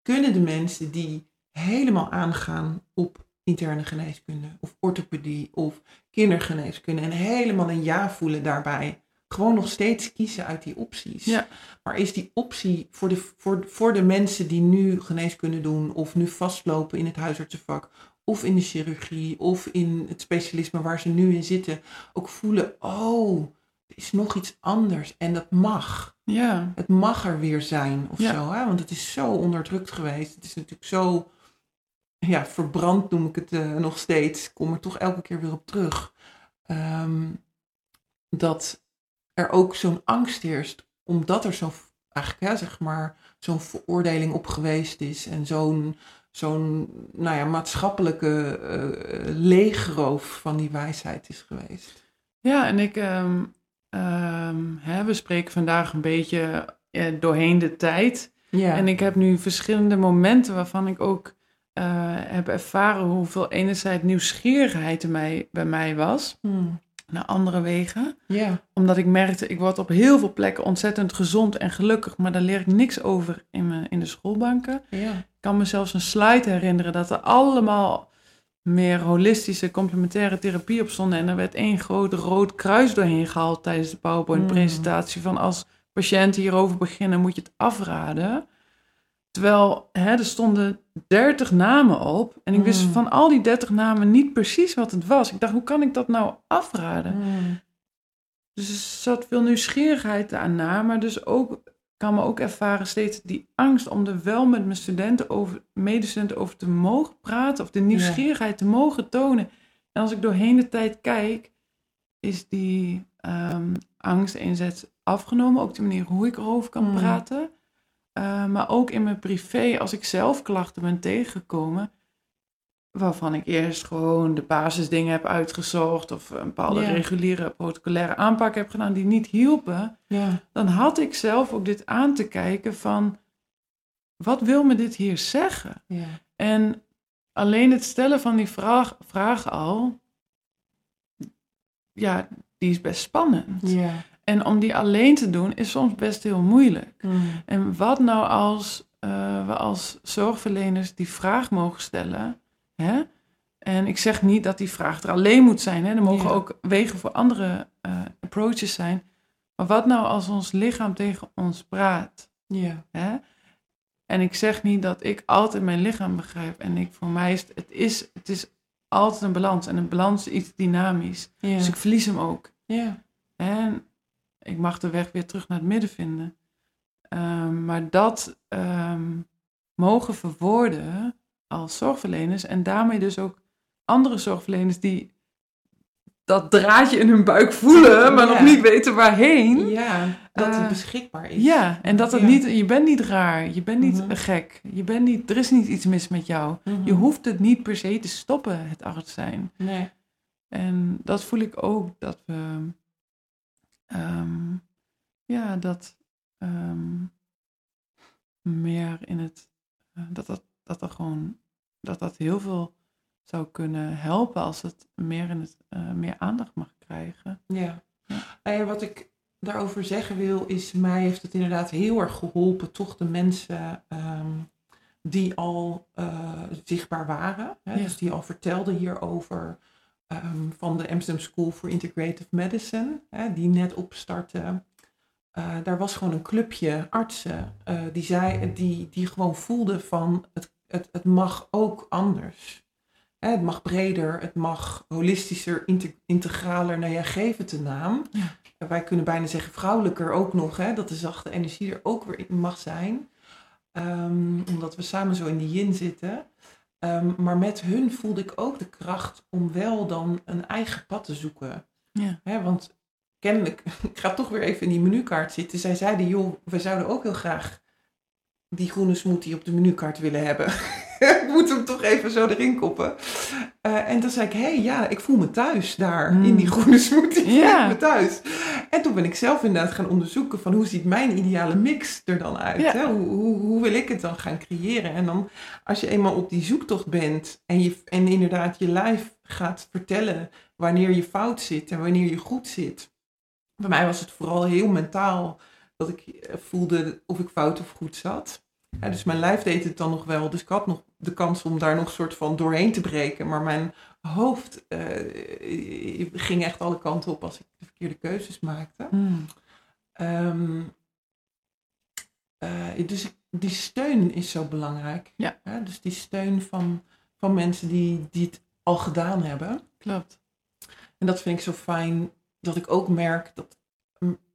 kunnen de mensen die helemaal aangaan op interne geneeskunde of orthopedie of kindergeneeskunde en helemaal een ja voelen daarbij, gewoon nog steeds kiezen uit die opties. Ja. Maar is die optie voor de, voor, voor de mensen die nu geneeskunde doen of nu vastlopen in het huisartsenvak of in de chirurgie of in het specialisme waar ze nu in zitten, ook voelen, oh, er is nog iets anders en dat mag. Ja, Het mag er weer zijn of Ja. zo, hè? want het is zo onderdrukt geweest. Het is natuurlijk zo ja, verbrand, noem ik het eh, nog steeds. Ik kom er toch elke keer weer op terug. Ehm, dat er ook zo'n angst heerst, omdat er zo'n, eigenlijk, hè, zeg maar, zo'n veroordeling op geweest is en zo'n zo'n nou ja, maatschappelijke eh, leegroof van die wijsheid is geweest. ja en ik ehm, ehm, hè, we spreken vandaag een beetje eh, doorheen de tijd. Ja. En ik heb nu verschillende momenten waarvan ik ook eh, heb ervaren hoeveel enerzijds nieuwsgierigheid er mij, bij mij was. Hmm. Naar andere wegen. Ja. Omdat ik merkte, ik word op heel veel plekken ontzettend gezond en gelukkig. Maar daar leer ik niks over in, mijn, in de schoolbanken. Ja. Ik kan me zelfs een slide herinneren dat er allemaal meer holistische complementaire therapie op stonden. En er werd één groot rood kruis doorheen gehaald tijdens de PowerPoint-presentatie. Van als patiënten hierover beginnen, moet je het afraden. Terwijl hè, er stonden 30 namen op. En ik wist Mm. van al die 30 namen niet precies wat het was. Ik dacht, hoe kan ik dat nou afraden? Hmm. Dus er zat veel nieuwsgierigheid aan na, maar dus ook kan me ook ervaren steeds die angst om er wel met mijn studenten over, medestudenten over te mogen praten of de nieuwsgierigheid te mogen tonen. En als ik doorheen de tijd kijk, is die ehm, angst enerzijds afgenomen, ook de manier hoe ik erover kan Mm. praten. Uh, maar ook in mijn privé, als ik zelf klachten ben tegengekomen, waarvan ik eerst gewoon de basisdingen heb uitgezocht of een bepaalde Ja. reguliere protocolaire aanpak heb gedaan die niet hielpen, Ja. dan had ik zelf ook dit aan te kijken van, wat wil me dit hier zeggen? Ja. En alleen het stellen van die vraag, vraag al, ja, die is best spannend. Ja. En om die alleen te doen is soms best heel moeilijk. Hmm. En wat nou als eh, we als zorgverleners die vraag mogen stellen? Hè? En ik zeg niet dat die vraag er alleen moet zijn. Hè? Er mogen Ja. ook wegen voor andere eh, approaches zijn. Maar wat nou als ons lichaam tegen ons praat? Ja. Hè? En ik zeg niet dat ik altijd mijn lichaam begrijp. En ik, voor mij is het, het, is, het is altijd een balans. En een balans is iets dynamisch. Ja. Dus ik verlies hem ook. Ja. En ik mag de weg weer terug naar het midden vinden. Ehm, maar dat ehm, mogen verwoorden als zorgverleners en daarmee dus ook andere zorgverleners die dat draadje in hun buik voelen, maar Ja. nog niet weten waarheen. Ja. Dat het Eh, beschikbaar is. Ja, en dat het Ja. niet, je bent niet raar, je bent niet Mhm. gek, je bent niet, er is niet iets mis met jou. Mhm. Je hoeft het niet per se te stoppen, het arts zijn. Nee. En dat voel ik ook dat we, ehm, ja, dat ehm, meer in het, eh, dat, dat, dat er gewoon, dat dat heel veel zou kunnen helpen als het meer in het, eh, meer aandacht mag krijgen. Ja. Ja. Nou wat ik daarover zeggen wil, is mij heeft het inderdaad heel erg geholpen, toch de mensen ehm, die al eh, zichtbaar waren. Hè, Ja. Dus die al vertelden hierover ehm, van de Amsterdam School for Integrative Medicine, hè, die net opstartte. Eh, daar was gewoon een clubje artsen eh, die, zei, die, die gewoon voelden van het, het, het mag ook anders. Hè, het mag breder, het mag holistischer, inte- integraler. Nou ja, geef het een naam. Ja. Wij kunnen bijna zeggen vrouwelijker ook nog. Hè, dat de zachte energie er ook weer in mag zijn. Ehm, omdat we samen zo in die yin zitten. Ehm, maar met hun voelde ik ook de kracht om wel dan een eigen pad te zoeken. Ja. Want kennelijk, ik ga toch weer even in die menukaart zitten. Zij zeiden, joh, we zouden ook heel graag die groene smoothie op de menukaart willen hebben. ik moet hem toch even zo erin koppen. Eh, en toen zei ik, hé, hey, ja, ik voel me thuis daar Mm. in die groene smoothie. Ja. Ik voel me thuis. Toen ben ik zelf inderdaad gaan onderzoeken van hoe ziet mijn ideale mix er dan uit? Ja. Hè? Hoe, hoe, hoe wil ik het dan gaan creëren? En dan als je eenmaal op die zoektocht bent en, je, en inderdaad je lijf gaat vertellen wanneer je fout zit en wanneer je goed zit. Bij mij was het vooral heel mentaal dat ik eh, voelde of ik fout of goed zat. Ja, dus mijn lijf deed het dan nog wel. Dus ik had nog de kans om daar nog een soort van doorheen te breken. Maar mijn hoofd eh, ging echt alle kanten op als ik de verkeerde keuzes maakte. Hmm. Ehm, eh, dus die steun is zo belangrijk. Ja. dus die steun van, van mensen die, die het al gedaan hebben. Klopt. En dat vind ik zo fijn dat ik ook merk dat,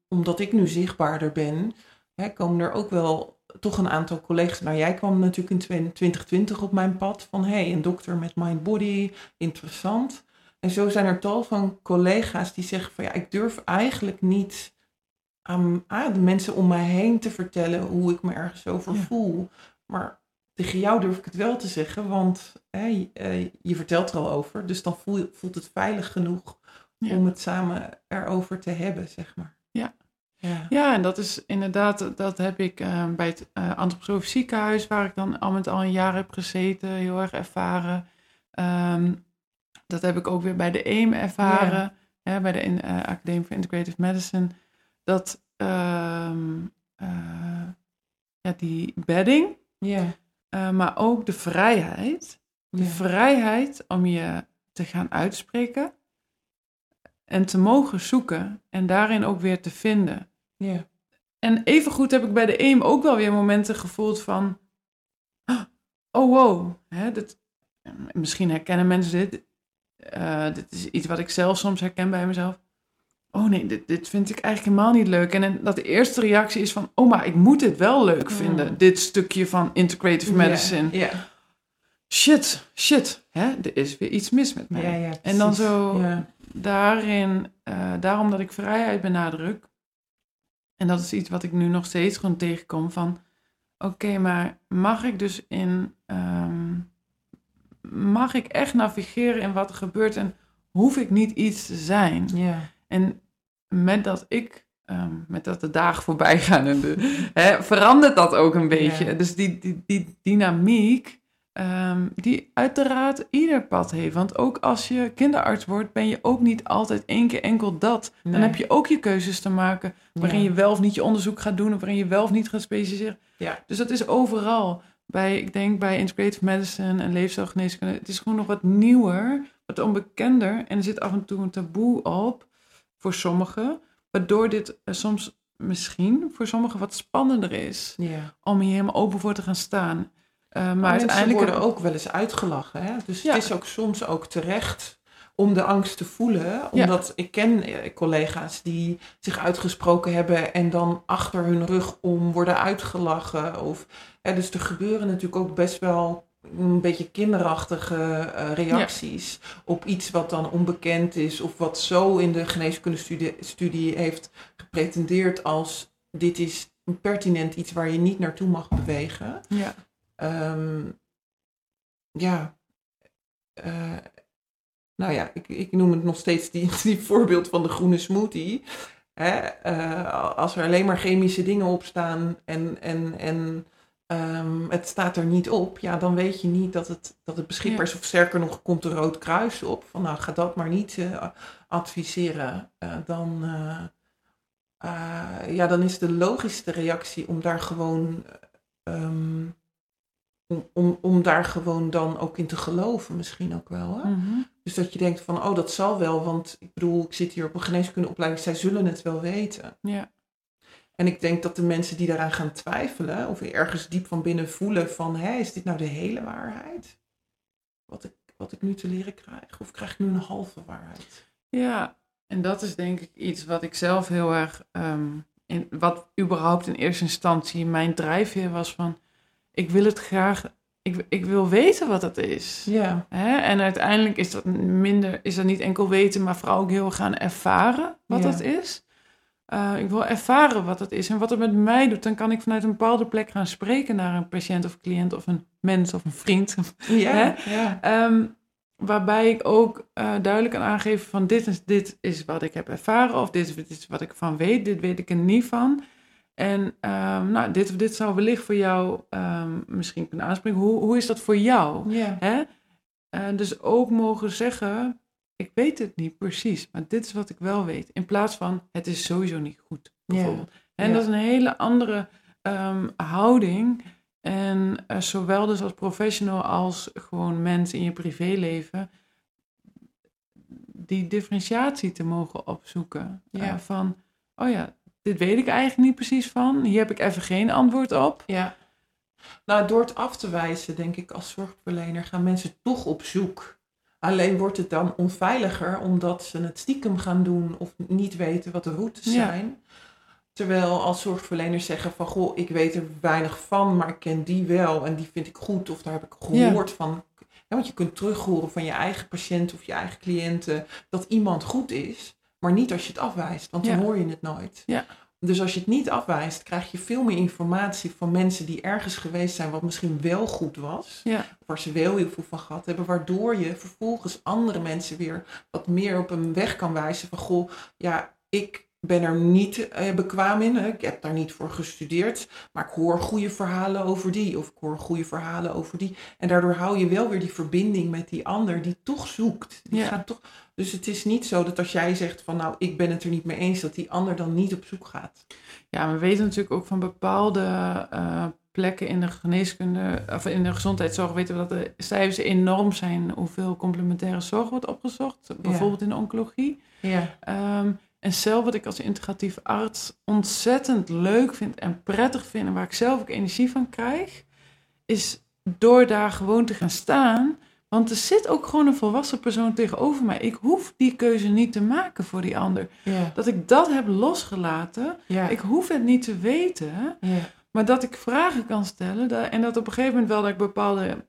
omdat ik nu zichtbaarder ben, hè, komen er ook wel toch een aantal collega's. Nou, jij kwam natuurlijk in 2020 op mijn pad van hey, een dokter met mind body, interessant. En zo zijn er tal van collega's die zeggen van ja, ik durf eigenlijk niet aan, aan de mensen om mij heen te vertellen hoe ik me ergens over Ja. voel. Maar tegen jou durf ik het wel te zeggen, want hè, je, eh, je vertelt er al over. Dus dan voelt het veilig genoeg Ja. om het samen erover te hebben, zeg maar. Ja. Ja, en dat is inderdaad, dat heb ik eh, bij het uh, antroposofisch ziekenhuis, waar ik dan al met al een jaar heb gezeten, heel erg ervaren. Ehm, dat heb ik ook weer bij de EAM ervaren, hè, bij de in, uh, Academie for Integrative Medicine. Dat ehm, ja, die bedding, Ja. maar ook de vrijheid. De Ja. vrijheid om je te gaan uitspreken en te mogen zoeken en daarin ook weer te vinden. Ja. En evengoed heb ik bij de EAM ook wel weer momenten gevoeld van... Oh, wow. Hè, dit, misschien herkennen mensen dit. Eh, dit is iets wat ik zelf soms herken bij mezelf. Oh nee, dit, dit vind ik eigenlijk helemaal niet leuk. En, en dat de eerste reactie is van... Oh, maar ik moet dit wel leuk vinden. Mm. Dit stukje van integrative medicine. Shit, shit. Hè, er is weer iets mis met mij. Ja, ja, en dan zo Ja. Daarin, eh, daarom dat ik vrijheid benadruk. En dat is iets wat ik nu nog steeds gewoon tegenkom van, oké, maar mag ik dus in, ehm, mag ik echt navigeren in wat er gebeurt en hoef ik niet iets te zijn? Ja. En met dat ik, ehm, met dat de dagen voorbij gaan, en de, hè, verandert dat ook een beetje. Ja. Dus die, die, die dynamiek, ehm, die uiteraard ieder pad heeft. Want ook als je kinderarts wordt, ben je ook niet altijd één keer enkel dat. Dan heb je ook je keuzes te maken, waarin Ja. je wel of niet je onderzoek gaat doen, of waarin je wel of niet gaat specialiseren. Ja. Dus dat is overal. Bij, ik denk bij integrative medicine en leefstijlgeneeskunde, het is gewoon nog wat nieuwer, wat onbekender. En er zit af en toe een taboe op voor sommigen, waardoor dit eh, soms misschien voor sommigen wat spannender is Ja. om hier helemaal open voor te gaan staan. Eh, maar Maar uiteindelijk worden ook wel eens uitgelachen. Hè? Dus Ja. het is ook soms ook terecht om de angst te voelen. Omdat ik ken eh, collega's die zich uitgesproken hebben en dan achter hun rug om worden uitgelachen. Of, hè, dus er gebeuren natuurlijk ook best wel een beetje kinderachtige eh, reacties op iets wat dan onbekend is. Of wat zo in de geneeskundestudie studie heeft gepretendeerd als dit is pertinent iets waar je niet naartoe mag bewegen. Ja, Ehm, ja. eh, nou ja, ik, ik noem het nog steeds die, die voorbeeld van de groene smoothie. Hè? eh, als er alleen maar chemische dingen op staan en, en, en ehm, het staat er niet op, ja, dan weet je niet dat het, dat het beschikbaar is. Of sterker nog, komt er rood kruis op. Van nou, ga dat maar niet eh, adviseren. Dan, ja, dan is de logischste reactie om daar gewoon ehm, om, om, om daar gewoon dan ook in te geloven, misschien ook wel. Hè? Mhm. Dus dat je denkt van, oh, dat zal wel, want ik bedoel, ik zit hier op een geneeskundeopleiding, zij zullen het wel weten. ja. En ik denk dat de mensen die daaraan gaan twijfelen, of ergens diep van binnen voelen van, hé, is dit nou de hele waarheid? Wat ik, wat ik nu te leren krijg? Of krijg ik nu een halve waarheid? Ja, en dat is denk ik iets wat ik zelf heel erg, in, wat überhaupt in eerste instantie mijn drijfveer was van, ik wil het graag, ik, ik wil weten wat het is. Ja, Hè? En uiteindelijk is dat minder, is dat niet enkel weten, maar vooral ook heel gaan ervaren wat Ja. dat is. Eh, ik wil ervaren wat het is en wat het met mij doet. Dan kan ik vanuit een bepaalde plek gaan spreken naar een patiënt of cliënt of een mens of een vriend. ja, ja. Ehm, waarbij ik ook eh, duidelijk kan aangeven van dit is, dit is wat ik heb ervaren of dit is, dit is wat ik van weet, dit weet ik er niet van. En ehm, nou, dit dit zou wellicht voor jou ehm, misschien kunnen aanspreken. Hoe, hoe is dat voor jou? ja. Hè? Eh, dus ook mogen zeggen, ik weet het niet precies, maar dit is wat ik wel weet. In plaats van, het is sowieso niet goed, bijvoorbeeld. En Ja. dat is een hele andere ehm, houding. En eh, zowel dus als professional als gewoon mens in je privéleven, die differentiatie te mogen opzoeken. Ja. Eh, van, oh ja, dit weet ik eigenlijk niet precies van. Hier heb ik even geen antwoord op. Ja. Nou, door het af te wijzen, denk ik, als zorgverlener gaan mensen toch op zoek. Alleen wordt het dan onveiliger omdat ze het stiekem gaan doen of niet weten wat de routes Ja. zijn. Terwijl als zorgverleners zeggen van, goh, ik weet er weinig van, maar ik ken die wel en die vind ik goed of daar heb ik gehoord van. Ja, want je kunt terughoren van je eigen patiënt of je eigen cliënten dat iemand goed is, maar niet als je het afwijst, want dan hoor je het nooit. Ja. Dus als je het niet afwijst, krijg je veel meer informatie van mensen die ergens geweest zijn wat misschien wel goed was. Ja, Waar ze wel heel veel van gehad hebben. Waardoor je vervolgens andere mensen weer wat meer op een weg kan wijzen van goh, ja, ik ben er niet uh, bekwaam in. Hè. Ik heb daar niet voor gestudeerd. Maar ik hoor goede verhalen over die. Of ik hoor goede verhalen over die. En daardoor hou je wel weer die verbinding met die ander die toch zoekt. Die Ja. gaat toch, dus het is niet zo dat als jij zegt van nou, ik ben het er niet mee eens, dat die ander dan niet op zoek gaat. Ja, we weten natuurlijk ook van bepaalde eh, plekken in de geneeskunde of in de gezondheidszorg weten we dat de cijfers enorm zijn hoeveel complementaire zorg wordt opgezocht, bijvoorbeeld in de oncologie. Ja. Ehm, en zelf wat ik als integratief arts ontzettend leuk vind en prettig vind en waar ik zelf ook energie van krijg, is door daar gewoon te gaan staan. Want er zit ook gewoon een volwassen persoon tegenover mij. Ik hoef die keuze niet te maken voor die ander. Dat ik dat heb losgelaten. Ik hoef het niet te weten. Maar dat ik vragen kan stellen en dat op een gegeven moment wel dat ik bepaalde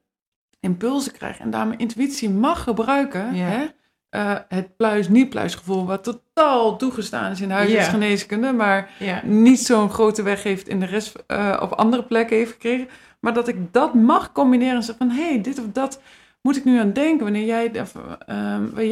impulsen krijg en daar mijn intuïtie mag gebruiken. Hè? Eh, het pluis-niet-pluisgevoel, wat totaal toegestaan is in huisartsgeneeskunde, maar niet zo'n grote weg heeft in de rest eh, op andere plekken heeft gekregen. Maar dat ik dat mag combineren en zeggen van hé, hey, dit of dat moet ik nu aan denken wanneer jij, waar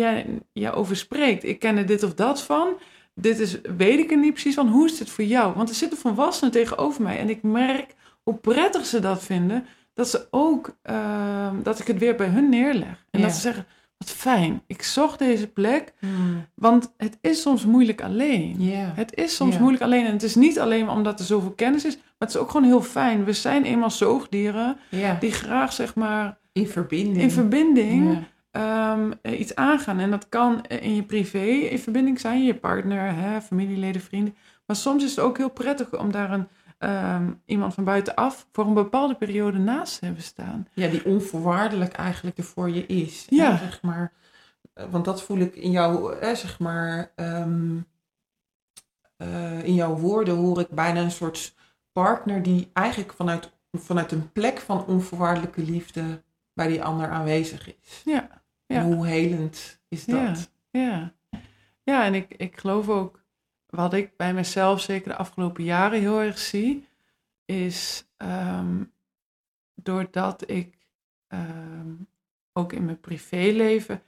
jij over spreekt. Ik ken er dit of dat van. Dit is, weet ik er niet precies van. Hoe is dit voor jou? Want er zitten volwassenen tegenover mij. En ik merk hoe prettig ze dat vinden. Dat ze ook, ehm, dat ik het weer bij hun neerleg. En dat ze zeggen, wat fijn. Ik zocht deze plek. Hmm. Want het is soms moeilijk alleen. Het is soms moeilijk alleen. En het is niet alleen omdat er zoveel kennis is. Maar het is ook gewoon heel fijn. We zijn eenmaal zoogdieren. Die graag, zeg maar, In verbinding. in verbinding ehm, eh, iets aangaan. En dat kan eh, in je privé in verbinding zijn, je partner, hè, familieleden, vrienden. Maar soms is het ook heel prettig om daar een, ehm, iemand van buitenaf voor een bepaalde periode naast hebben staan. Ja, die onvoorwaardelijk eigenlijk er voor je is. Ja. Hè, zeg maar. Eh, Want dat voel ik in jouw, eh, zeg maar, ehm, eh, in jouw woorden hoor ik bijna een soort partner die eigenlijk vanuit, vanuit een plek van onvoorwaardelijke liefde bij die ander aanwezig is. Ja, ja. En hoe helend is dat? Ja, ja en ik, ik geloof ook, wat ik bij mezelf zeker de afgelopen jaren heel erg zie, is ehm, doordat ik ehm, ook in mijn privéleven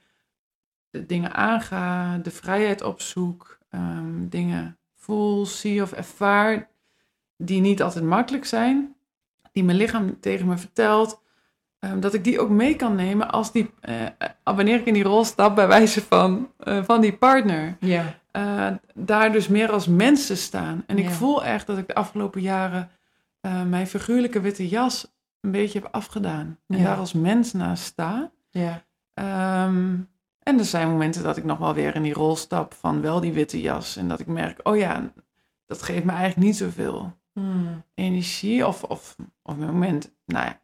de dingen aanga, de vrijheid opzoek, ehm, dingen voel, zie of ervaar die niet altijd makkelijk zijn, die mijn lichaam tegen me vertelt, dat ik die ook mee kan nemen als die, eh, wanneer ik in die rol stap bij wijze van, eh, van die partner. Ja. Eh, daar dus meer als mensen staan. En ik voel echt dat ik de afgelopen jaren eh, mijn figuurlijke witte jas een beetje heb afgedaan. En Ja. daar als mens naast sta. Ja. Ehm, en er zijn momenten dat ik nog wel weer in die rol stap van wel die witte jas. En dat ik merk, oh ja, dat geeft me eigenlijk niet zoveel Hmm. energie. Of, of, of een moment, nou ja.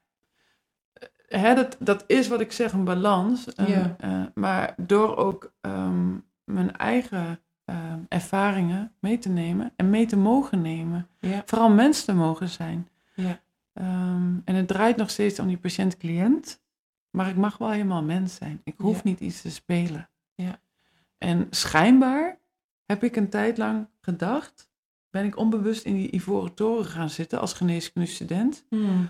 Eh, Hè, dat, dat is wat ik zeg, een balans. Ja. maar door ook ehm, mijn eigen ehm, ervaringen mee te nemen en mee te mogen nemen. Ja. Vooral mens te mogen zijn. Ja. Ehm, en het draait nog steeds om die patiënt-cliënt. Maar ik mag wel helemaal mens zijn. Ik hoef Ja. niet iets te spelen. Ja. En schijnbaar heb ik een tijd lang gedacht, ben ik onbewust in die ivoren toren gaan zitten als geneeskundestudent. Hmm.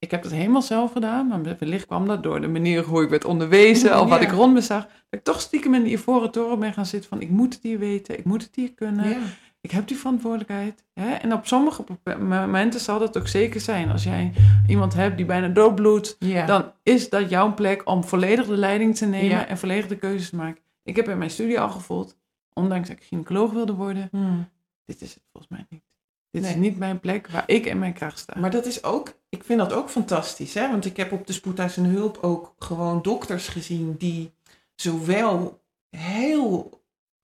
Ik heb dat helemaal zelf gedaan, maar wellicht kwam dat door de manier hoe ik werd onderwezen of wat Ja. ik rond me zag. Dat ik toch stiekem in die ivoren toren ben gaan zitten van ik moet het hier weten, ik moet het hier kunnen. Ja. Ik heb die verantwoordelijkheid. Hè? En op sommige momenten zal dat ook zeker zijn. Als jij iemand hebt die bijna doodbloedt, Ja. dan is dat jouw plek om volledig de leiding te nemen en volledig de keuzes te maken. Ik heb in mijn studie al gevoeld, ondanks dat ik gynaecoloog wilde worden, Hmm. dit is het volgens mij niet. Dit Nee. is niet mijn plek waar ik in mijn kracht sta. Maar dat is ook, ik vind dat ook fantastisch, hè? Want ik heb op de spoedeisende hulp ook gewoon dokters gezien die zowel heel,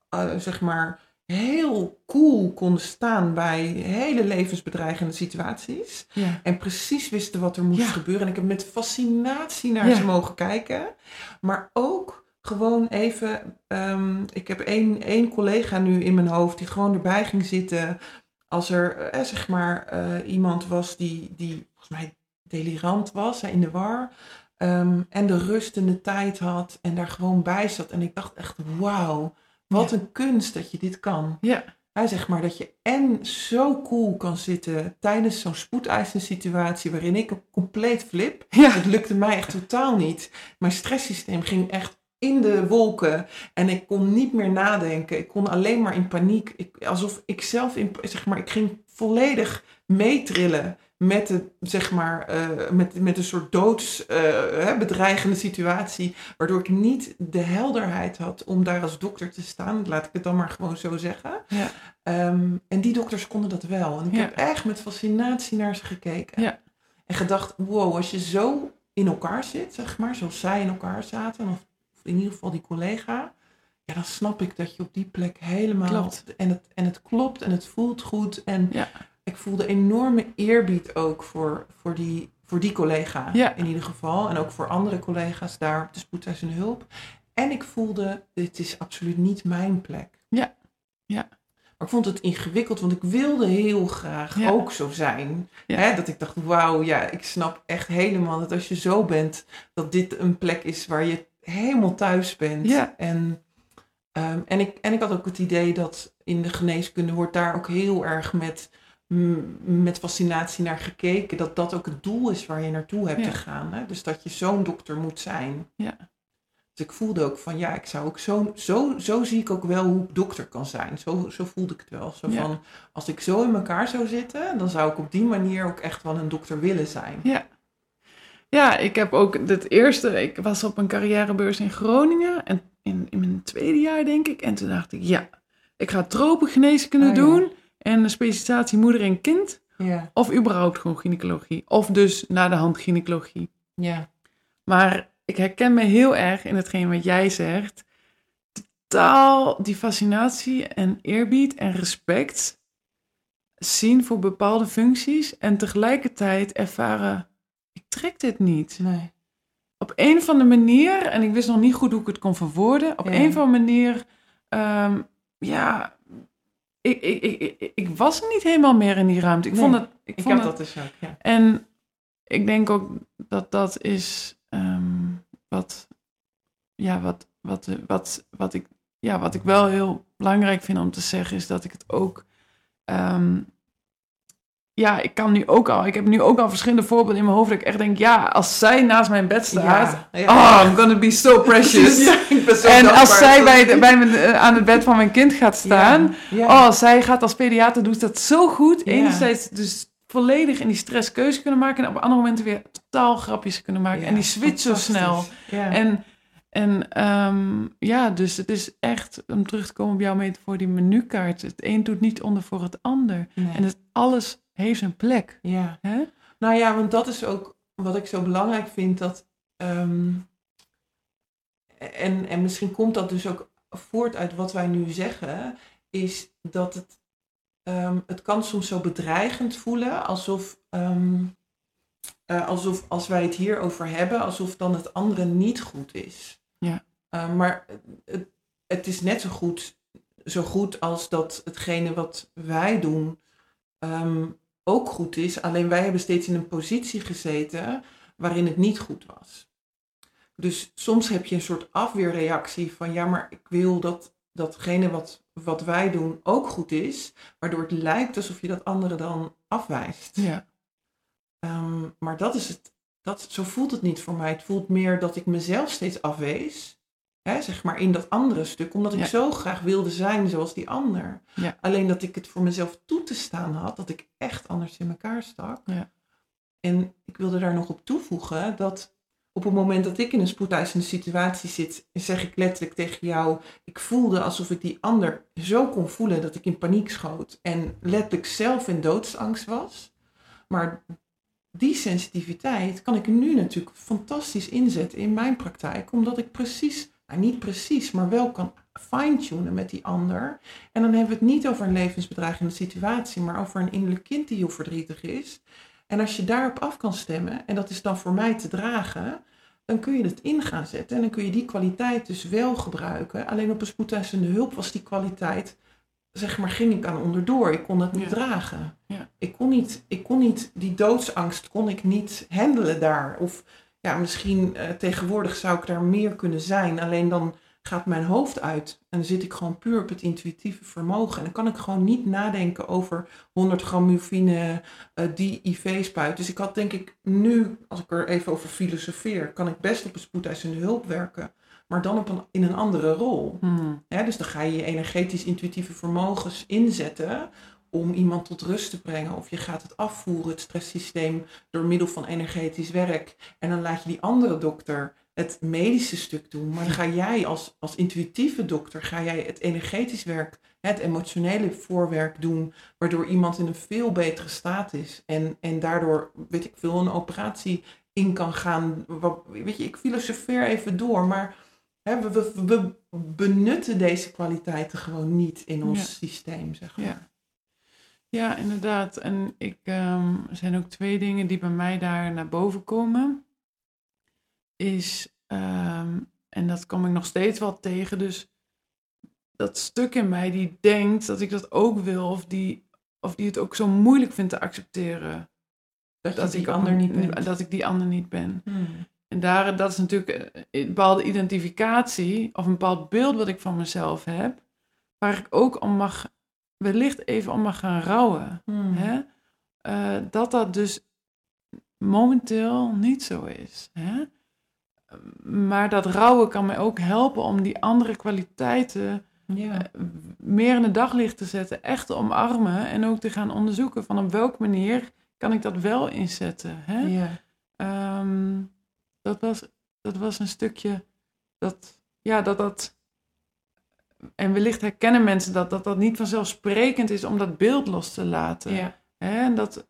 eh, zeg maar, heel cool konden staan bij hele levensbedreigende situaties. ja. En precies wisten wat er moest Ja. gebeuren. En ik heb met fascinatie naar Ja. ze mogen kijken. Maar ook gewoon even. ehm, ik heb één, één collega nu in mijn hoofd die gewoon erbij ging zitten. Als er eh, zeg maar eh, iemand was die, die volgens mij delirant was, in de war. ehm, en de rust en de tijd had en daar gewoon bij zat. En ik dacht echt, wauw, wat Ja. een kunst dat je dit kan. Ja. Hij zegt maar dat je en zo cool kan zitten tijdens zo'n spoedeisende situatie waarin ik een compleet flip. Ja. Het lukte mij echt totaal niet. Mijn stresssysteem ging echt in de wolken en ik kon niet meer nadenken. Ik kon alleen maar in paniek. Ik, alsof ik zelf, in, zeg maar, ik ging volledig meetrillen met, de, zeg maar, uh, met, met een soort doodsbedreigende uh, situatie, waardoor ik niet de helderheid had om daar als dokter te staan. Laat ik het dan maar gewoon zo zeggen. Ja. Um, en die dokters konden dat wel. En ik ja. heb echt met fascinatie naar ze gekeken. Ja. En gedacht, wow, als je zo in elkaar zit, zeg maar, zoals zij in elkaar zaten, of in ieder geval die collega, ja, dan snap ik dat je op die plek helemaal. Klopt. En, het, en het klopt en het voelt goed. En ja. ik voelde enorme eerbied ook voor, voor, die, voor die collega Ja. in ieder geval. En ook voor andere collega's daar op de spoedeisende hulp. En ik voelde, dit is absoluut niet mijn plek. Ja. Ja. Maar ik vond het ingewikkeld, want ik wilde heel graag Ja. ook zo zijn. Ja. Hè, dat ik dacht, wauw, ja, ik snap echt helemaal dat als je zo bent, dat dit een plek is waar je helemaal thuis bent. Ja. En, ehm, en, ik, en ik had ook het idee dat in de geneeskunde wordt daar ook heel erg met, m- met fascinatie naar gekeken. Dat dat ook het doel is waar je naartoe hebt Ja. te gaan. Hè? Dus dat je zo'n dokter moet zijn. Ja. Dus ik voelde ook van, ja, ik zou ook zo, zo, zo zie ik ook wel hoe ik dokter kan zijn. Zo, zo voelde ik het wel. Zo Ja. van, als ik zo in elkaar zou zitten, dan zou ik op die manier ook echt wel een dokter willen zijn. Ja. Ja, ik heb ook het eerste, ik was op een carrièrebeurs in Groningen en in, in mijn tweede jaar denk ik. En toen dacht ik, ja, ik ga tropengeneeskunde Oh, ja. doen en een specialisatie moeder en kind. Ja, Of überhaupt gewoon gynaecologie. Of dus naar de hand gynaecologie. ja, Maar ik herken me heel erg in hetgeen wat jij zegt. Totaal die fascinatie en eerbied en respect zien voor bepaalde functies. En tegelijkertijd ervaren, ik trek dit niet. nee. Op een of andere manier, en ik wist nog niet goed hoe ik het kon verwoorden. Op Ja. een of andere manier, ehm, ja, ik, ik, ik, ik, ik was niet helemaal meer in die ruimte. Ik Nee, vond het, ik vond heb het dat dus ook, ja. en ik denk ook dat dat is ehm, wat, ja, wat, wat, wat, wat, ik, ja, wat ik wel heel belangrijk vind om te zeggen, is dat ik het ook. ehm, ja, ik kan nu ook al. Ik heb nu ook al verschillende voorbeelden in mijn hoofd. Dat ik echt denk, ja, als zij naast mijn bed staat. Ja, ja. Oh, I'm gonna be so precious. Ja, ik ben zo en dankbaar als zij bij, de- bij mijn, eh, aan het bed van mijn kind gaat staan. Oh, zij gaat als pediater, doet dat zo goed. Enerzijds dus volledig in die stress keuze kunnen maken. En op andere momenten weer totaal grapjes kunnen maken. En die switch zo snel. Ja. En, en ehm, ja, dus het is echt, om terug te komen op jouw metafoor, die menukaart. Het een doet niet onder voor het ander. Nee. En het, alles heeft een plek. ja. Hè? Nou ja, want dat is ook wat ik zo belangrijk vind. Dat, ehm, en, en misschien komt dat dus ook voort uit wat wij nu zeggen. Is dat het, ehm, het kan soms zo bedreigend voelen. Alsof, ehm, eh, alsof als wij het hierover hebben, alsof dan het andere niet goed is. Ja. Eh, maar het, het is net zo goed, zo goed als dat hetgene wat wij doen ook goed is. Alleen wij hebben steeds in een positie gezeten waarin het niet goed was. Dus soms heb je een soort afweerreactie van ja, maar ik wil dat datgene wat, wat wij doen ook goed is, waardoor het lijkt alsof je dat andere dan afwijst. Ja. Ehm, maar dat is het, dat, zo voelt het niet voor mij. Het voelt meer dat ik mezelf steeds afwees, hè, zeg maar in dat andere stuk, omdat ik Ja. zo graag wilde zijn zoals die ander. Ja. Alleen dat ik het voor mezelf toe te staan had, dat ik echt anders in elkaar stak. Ja. En ik wilde daar nog op toevoegen dat op het moment dat ik in een spoedeisende situatie zit, zeg ik letterlijk tegen jou, ik voelde alsof ik die ander zo kon voelen dat ik in paniek schoot en letterlijk zelf in doodsangst was. Maar die sensitiviteit kan ik nu natuurlijk fantastisch inzetten in mijn praktijk, omdat ik precies, nou niet precies, maar wel kan fine-tunen met die ander. En dan hebben we het niet over een levensbedreigende situatie, maar over een innerlijk kind die heel verdrietig is. En als je daarop af kan stemmen, en dat is dan voor mij te dragen, dan kun je het in gaan zetten. En dan kun je die kwaliteit dus wel gebruiken. Alleen op een spoedeisende hulp was die kwaliteit, zeg maar, ging ik aan onderdoor. Ik kon het niet Ja. dragen. Ja. Ik, kon niet, ik kon niet, die doodsangst kon ik niet handelen daar. Of ja, misschien eh, tegenwoordig zou ik daar meer kunnen zijn. Alleen dan gaat mijn hoofd uit. En dan zit ik gewoon puur op het intuïtieve vermogen. En dan kan ik gewoon niet nadenken over 100 gram morfine, eh, die IV-spuit. Dus ik had denk ik nu, als ik er even over filosofeer, kan ik best op een spoedeisende hulp werken. maar dan op een, in een andere rol. Hmm. Dus dan ga je je energetisch-intuïtieve vermogens inzetten om iemand tot rust te brengen. Of je gaat het afvoeren, het stresssysteem, door middel van energetisch werk. En dan laat je die andere dokter het medische stuk doen. Maar dan ga jij als, als intuïtieve dokter, ga jij het energetisch werk, het emotionele voorwerk doen, waardoor iemand in een veel betere staat is. En, en daardoor, weet ik veel, een operatie in kan gaan. Wat, weet je, ik filosofeer even door, maar hè, we, we, we benutten deze kwaliteiten gewoon niet in ons Ja. systeem, zeg maar. Ja. Ja, inderdaad. En ik, ehm, er zijn ook twee dingen die bij mij daar naar boven komen. Is, ehm, en dat kom ik nog steeds wel tegen, dus dat stuk in mij die denkt dat ik dat ook wil, of die, of die het ook zo moeilijk vindt te accepteren. Dat, ik ander niet. Dat ik die ander niet ben. Hmm. En daar, dat is natuurlijk eh, een bepaalde identificatie of een bepaald beeld wat ik van mezelf heb, waar ik ook om mag, wellicht even om mag gaan rouwen. Hmm. Hè? Eh, dat dat dus momenteel niet zo is. Hè? Maar dat rouwen kan mij ook helpen om die andere kwaliteiten Ja. eh, meer in het daglicht te zetten, echt te omarmen en ook te gaan onderzoeken van op welke manier kan ik dat wel inzetten. Hè? ja. Ehm, dat, was, dat was een stukje dat, ja, dat dat. En wellicht herkennen mensen dat, dat dat niet vanzelfsprekend is om dat beeld los te laten. Ja. Hè? En dat,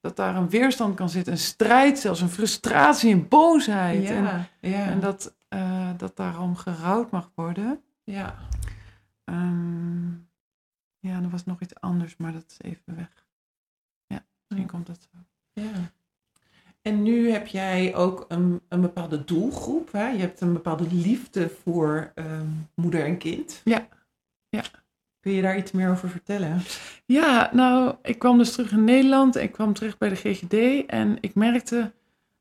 dat daar een weerstand kan zitten, een strijd, zelfs een frustratie, een boosheid. En, Ja. En dat, eh, dat daarom gerouwd mag worden. ja. Ehm, ja, er was nog iets anders, maar dat is even weg. Ja, misschien komt dat zo. Ja. En nu heb jij ook een, een bepaalde doelgroep. Hè? Je hebt een bepaalde liefde voor ehm, moeder en kind. Ja. Ja. Kun je daar iets meer over vertellen? Ja, nou, ik kwam dus terug in Nederland. Ik kwam terug bij de GGD en ik merkte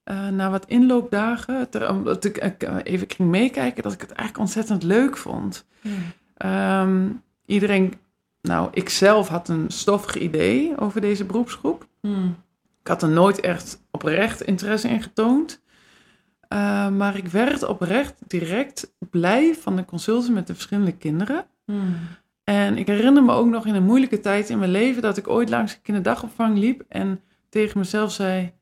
eh, na wat inloopdagen, ter, omdat ik eh, even ging meekijken, dat ik het eigenlijk ontzettend leuk vond. Ehm, iedereen, nou, ik zelf had een stoffig idee over deze beroepsgroep. Hmm. Ik had er nooit echt oprecht interesse in getoond. Eh, maar ik werd oprecht direct blij van de consulten met de verschillende kinderen. Hmm. En ik herinner me ook nog in een moeilijke tijd in mijn leven dat ik ooit langs een kinderdagopvang liep en tegen mezelf zei: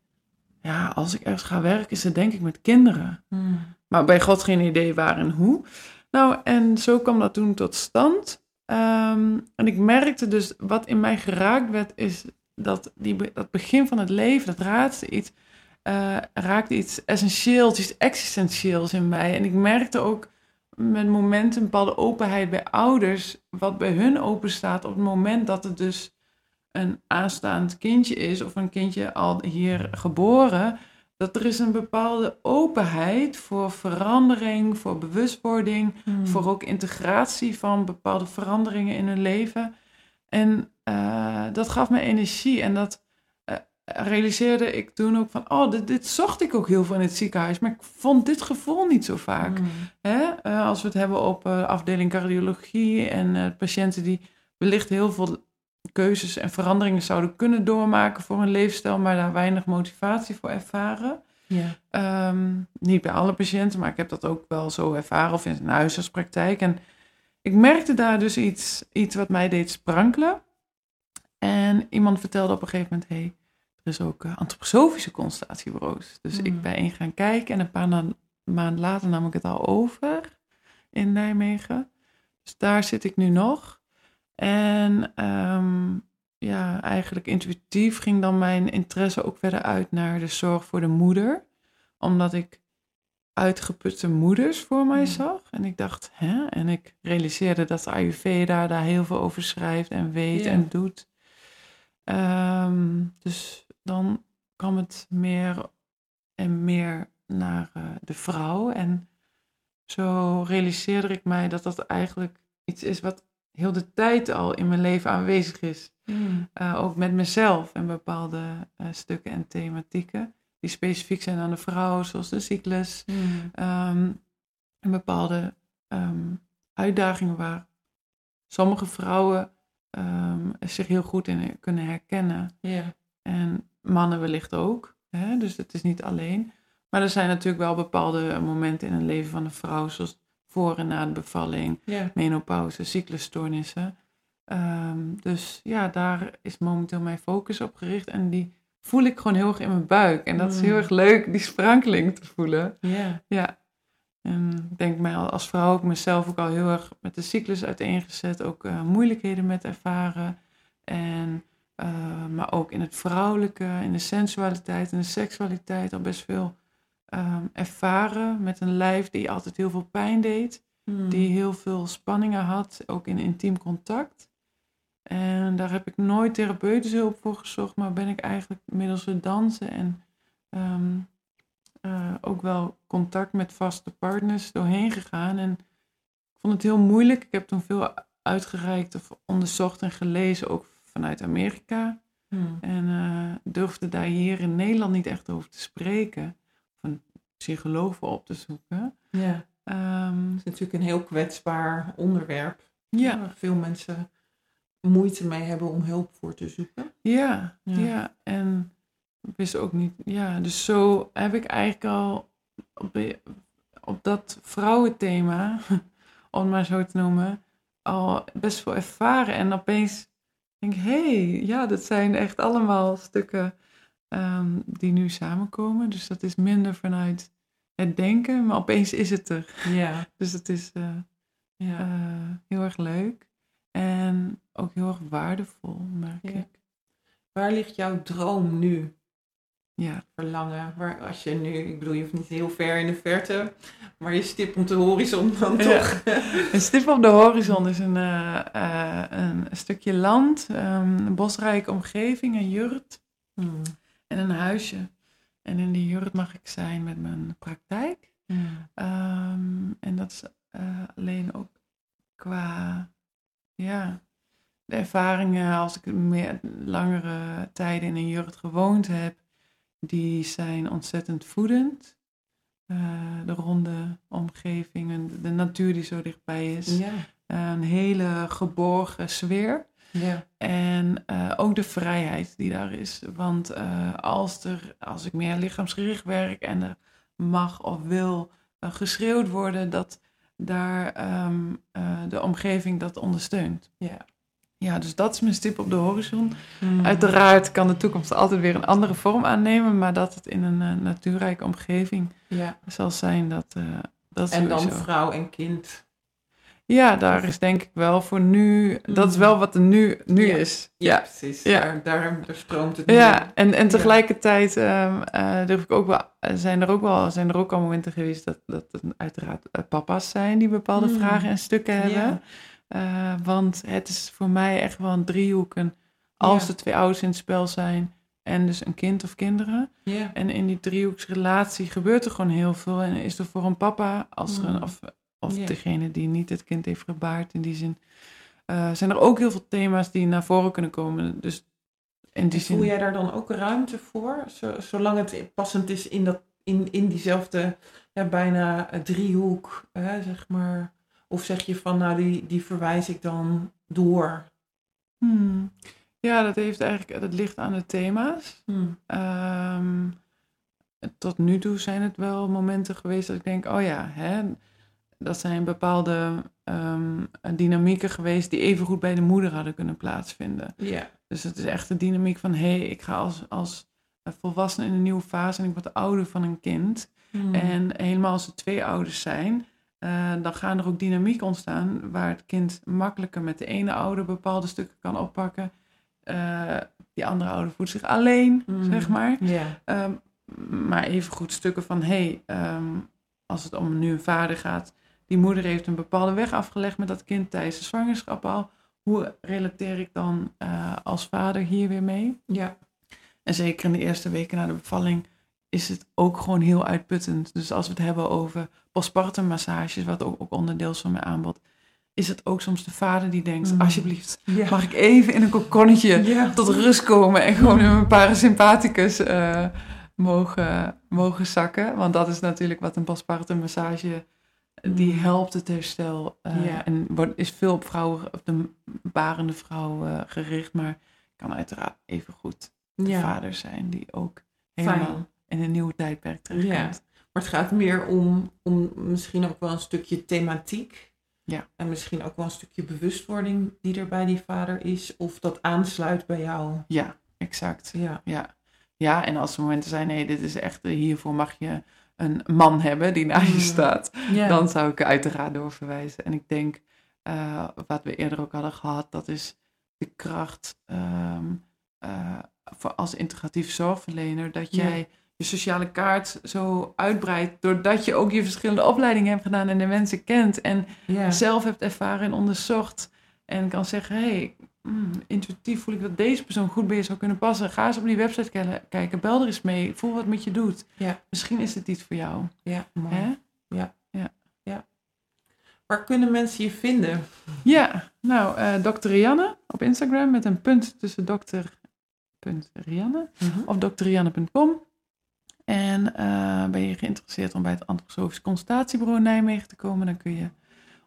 Ja, als ik ergens ga werken, is het denk ik met kinderen. Hmm. Maar bij God geen idee waar en hoe. Nou, en zo kwam dat toen tot stand. Ehm, en ik merkte dus, wat in mij geraakt werd, is dat die, dat begin van het leven, dat raakte iets, raakte iets essentieels, iets existentieels in mij. En ik merkte ook met momenten een bepaalde openheid bij ouders, wat bij hun open staat op het moment dat het dus een aanstaand kindje is, of een kindje al hier geboren, dat er is een bepaalde openheid voor verandering, voor bewustwording, Hmm. voor ook integratie van bepaalde veranderingen in hun leven. En eh, dat gaf me energie en dat eh, realiseerde ik toen ook van, oh, dit, dit zocht ik ook heel veel in het ziekenhuis, maar ik vond dit gevoel niet zo vaak. Hmm. Hè? Eh, als we het hebben op afdeling cardiologie en patiënten die wellicht heel veel keuzes en veranderingen zouden kunnen doormaken voor hun leefstijl, maar daar weinig motivatie voor ervaren. Ja. Ehm, niet bij alle patiënten, maar ik heb dat ook wel zo ervaren of in een huisartspraktijk. En ik merkte daar dus iets, iets wat mij deed sprankelen. En iemand vertelde op een gegeven moment, hey, er is ook eh, antroposofische consultatiebureaus. Dus Hmm. ik ben in gaan kijken en een paar na- maanden later nam ik het al over in Nijmegen. Dus daar zit ik nu nog. En ehm, ja, eigenlijk intuïtief ging dan mijn interesse ook verder uit naar de zorg voor de moeder. Omdat ik uitgeputte moeders voor mij Mm. zag. En ik dacht, hè? En ik realiseerde dat Ayurveda daar heel veel over schrijft en weet en doet. Ehm, dus dan kwam het meer en meer naar eh, de vrouw. En zo realiseerde ik mij dat dat eigenlijk iets is wat heel de tijd al in mijn leven aanwezig is. Hmm. Eh, ook met mezelf en bepaalde eh, stukken en thematieken die specifiek zijn aan de vrouw, zoals de cyclus. Hmm. ehm, en bepaalde ehm, uitdagingen waar sommige vrouwen ehm, zich heel goed in kunnen herkennen. Ja. En mannen wellicht ook. Hè? Dus het is niet alleen. Maar er zijn natuurlijk wel bepaalde momenten in het leven van een vrouw, zoals voor en na de bevalling, Ja. menopauze, cyclusstoornissen. Ehm, dus ja, daar is momenteel mijn focus op gericht. En die voel ik gewoon heel erg in mijn buik. En dat is heel Mm. erg leuk, die sprankeling te voelen. Ja. Ja. En ik denk mij al als vrouw ook mezelf ook al heel erg met de cyclus uiteengezet. Ook eh, moeilijkheden met ervaren. En, eh, maar ook in het vrouwelijke, in de sensualiteit en de seksualiteit al best veel ehm, ervaren. Met een lijf die altijd heel veel pijn deed. Hmm. Die heel veel spanningen had, ook in intiem contact. En daar heb ik nooit therapeutische hulp voor gezocht. Maar ben ik eigenlijk middels het dansen en ehm, eh, ook wel contact met vaste partners doorheen gegaan. En ik vond het heel moeilijk. Ik heb toen veel uitgereikt of onderzocht en gelezen, ook vanuit Amerika. Hmm. En eh, durfde daar hier in Nederland niet echt over te spreken. Of een psycholoog op te zoeken. Ja. Ehm, Het is natuurlijk een heel kwetsbaar onderwerp. ja, Waar veel mensen moeite mee hebben om hulp voor te zoeken. ja, Ja. ja, En wist ook niet. Ja, dus zo heb ik eigenlijk al op, op dat vrouwenthema, om het maar zo te noemen, al best veel ervaren. En opeens denk ik, hé, hey, ja, dat zijn echt allemaal stukken ehm, die nu samenkomen. Dus dat is minder vanuit het denken, maar opeens is het er. Ja. Dus het is eh, ja. eh, heel erg leuk en ook heel erg waardevol, merk Ja. ik. Waar ligt jouw droom nu? Ja, Verlangen? Waar, als je nu, ik bedoel, je hoeft niet heel ver in de verte, maar je stip op de horizon dan Ja. toch. een stip op de horizon is een, eh, eh, een stukje land, ehm, een bosrijke omgeving, een jurt Hmm. en een huisje. En in die jurt mag ik zijn met mijn praktijk. Hmm. Ehm, en dat is eh, alleen ook qua ja, de ervaringen als ik meer langere tijden in een jurt gewoond heb, die zijn ontzettend voedend. Eh, de ronde omgeving en de natuur die zo dichtbij is. Ja. Een hele geborgen sfeer. Ja. En eh, ook de vrijheid die daar is. Want eh, als, er, als ik meer lichaamsgericht werk en er mag of wil geschreeuwd worden, dat daar ehm, eh, de omgeving dat ondersteunt. Ja. Ja, dus dat is mijn stip op de horizon. Hmm. Uiteraard kan de toekomst altijd weer een andere vorm aannemen, maar dat het in een eh, natuurrijke omgeving Ja. zal zijn, dat, eh dat En dan vrouw en kind. Ja, daar is denk ik wel voor nu, dat is wel wat er nu, nu Ja. is. Ja, precies. Ja. Daar, daar, daar stroomt het. Ja, en, en tegelijkertijd ehm, eh, durf ik ook wel, zijn er ook wel zijn er ook al momenten geweest dat, dat het uiteraard papa's zijn die bepaalde Mm. vragen en stukken hebben. Eh, want het is voor mij echt wel een driehoek. En als Ja. er twee ouders in het spel zijn en dus een kind of kinderen. Ja. En in die driehoeksrelatie gebeurt er gewoon heel veel. En is er voor een papa, als er een, Mm. of, of Ja. degene die niet het kind heeft gebaard in die zin, eh, zijn er ook heel veel thema's die naar voren kunnen komen. Dus in die En zin. voel jij daar dan ook ruimte voor? Zo, zolang het passend is in, dat, in, in diezelfde ja, bijna eh, driehoek, hè, zeg maar. Of zeg je van, nou, die, die verwijs ik dan door? Hmm. Ja, dat heeft eigenlijk, dat ligt aan de thema's. Hmm. Ehm, tot nu toe zijn het wel momenten geweest dat ik denk, oh ja, hè, dat zijn bepaalde ehm, dynamieken geweest die evengoed bij de moeder hadden kunnen plaatsvinden. Ja. Dus het is echt de dynamiek van, hé, hey, ik ga als, als volwassene in een nieuwe fase en ik word ouder van een kind. Hmm. En helemaal als er twee ouders zijn, eh, dan gaan er ook dynamiek ontstaan waar het kind makkelijker met de ene ouder bepaalde stukken kan oppakken. Eh, die andere ouder voelt zich alleen, Mm. zeg maar. Ehm, maar evengoed stukken van, hé, hey, ehm, als het om nu een vader gaat, die moeder heeft een bepaalde weg afgelegd met dat kind tijdens de zwangerschap al. Hoe relateer ik dan eh, als vader hier weer mee? Ja. En zeker in de eerste weken na de bevalling is het ook gewoon heel uitputtend. Dus als we het hebben over postpartum massages, wat ook, ook onderdeel is van mijn aanbod, is het ook soms de vader die denkt, Mm. alsjeblieft, mag ik even in een kokonnetje tot rust komen en gewoon in mijn parasympathicus eh, mogen, mogen zakken. Want dat is natuurlijk wat een postpartum massage, die Mm. helpt het herstel. eh. En wordt, is veel op vrouwen, op de barende vrouw eh, gericht, maar kan uiteraard even goed de vader zijn die ook helemaal in een nieuw tijdperk terechtkomt. Maar het gaat meer om, om misschien ook wel een stukje thematiek. Ja. En misschien ook wel een stukje bewustwording die er bij die vader is. Of dat aansluit bij jou. Ja, exact. Ja. Ja. ja, en als er momenten zijn, nee, dit is echt, eh, hiervoor mag je een man hebben die naast je Mm. staat. ja. Dan zou ik uiteraard doorverwijzen. En ik denk, eh, wat we eerder ook hadden gehad, dat is de kracht ehm, eh, voor als integratief zorgverlener, dat Ja. Je sociale kaart zo uitbreidt, doordat je ook je verschillende opleidingen hebt gedaan en de mensen kent en ja. zelf hebt ervaren en onderzocht. En kan zeggen, hé, hey, mm, intuïtief voel ik dat deze persoon goed bij je zou kunnen passen. Ga eens op die website ke- kijken, bel er eens mee, voel wat met je doet. Ja. Misschien is het iets voor jou. ja, mooi. Hè? Waar kunnen mensen je vinden? Ja, nou, eh dokter Rianne op Instagram met een punt tussen dokter punt Rianne of dokterrianne.com. En eh, ben je geïnteresseerd om bij het Antroposofisch Consultatiebureau Nijmegen te komen, dan kun je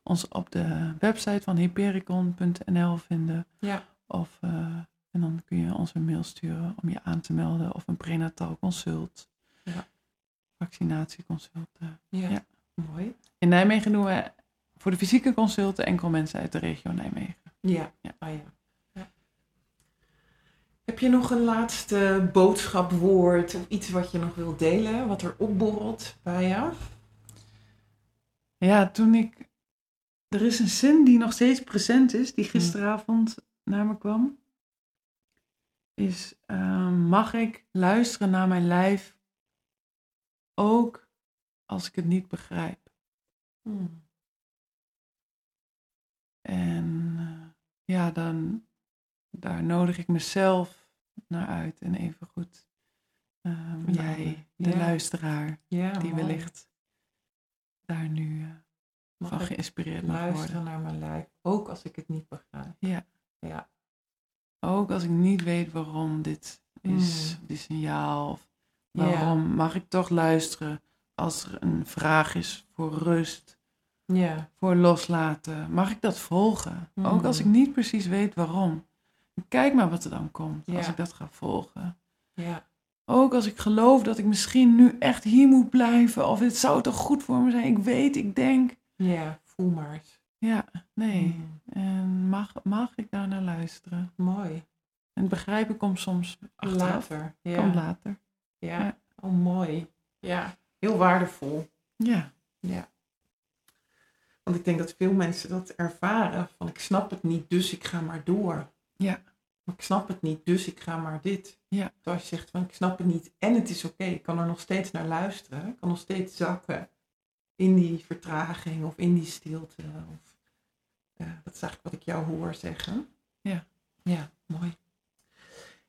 ons op de website van hypericon.nl vinden. Ja. Of, eh, en dan kun je ons een mail sturen om je aan te melden of een prenatal consult. Ja. Vaccinatieconsult. eh. Ja. Ja. Mooi. In Nijmegen doen we voor de fysieke consulten enkel mensen uit de regio Nijmegen. Ja. Ja. Ja. ja. Heb je nog een laatste boodschap, woord of iets wat je nog wilt delen? Wat er opborrelt bij jou? Ja, toen ik. Er is een zin die nog steeds present is, die gisteravond naar me kwam. Is: eh, mag ik luisteren naar mijn lijf ook als ik het niet begrijp? Hmm. En eh, ja, dan daar nodig ik mezelf naar uit. En even goed, Ja, jij, de ja. luisteraar, Ja, die mooi. wellicht daar nu eh, Mag van geïnspireerd mag luisteren worden. naar mijn lijf, ook als ik het niet begrijp. Ja. Ja. Ook als ik niet weet waarom dit is, Mm. die signaal. Of waarom mag ik toch luisteren als er een vraag is voor rust, Ja. voor loslaten? Mag ik dat volgen? Mm. Ook als ik niet precies weet waarom. Kijk maar wat er dan komt als ik dat ga volgen. Ja. Ook als ik geloof dat ik misschien nu echt hier moet blijven. Of het zou toch goed voor me zijn. Ik weet, ik denk. Ja. Voel maar eens. Ja, nee. Hmm. En mag, mag ik daar naar luisteren? Mooi. En het begrijpen komt soms achteraf. Later. Ja. Komt later. Ja. Ja. Oh, mooi. Ja. Heel waardevol. Ja. Ja. Want ik denk dat veel mensen dat ervaren. Van ik snap het niet, dus ik ga maar door. Ja. Maar ik snap het niet, dus ik ga maar dit. Ja. Terwijl je zegt van ik snap het niet en het is oké. Ik kan er nog steeds naar luisteren. Ik kan nog steeds zakken in die vertraging of in die stilte. Of, ja, dat is eigenlijk wat ik jou hoor zeggen. Ja. Ja, mooi.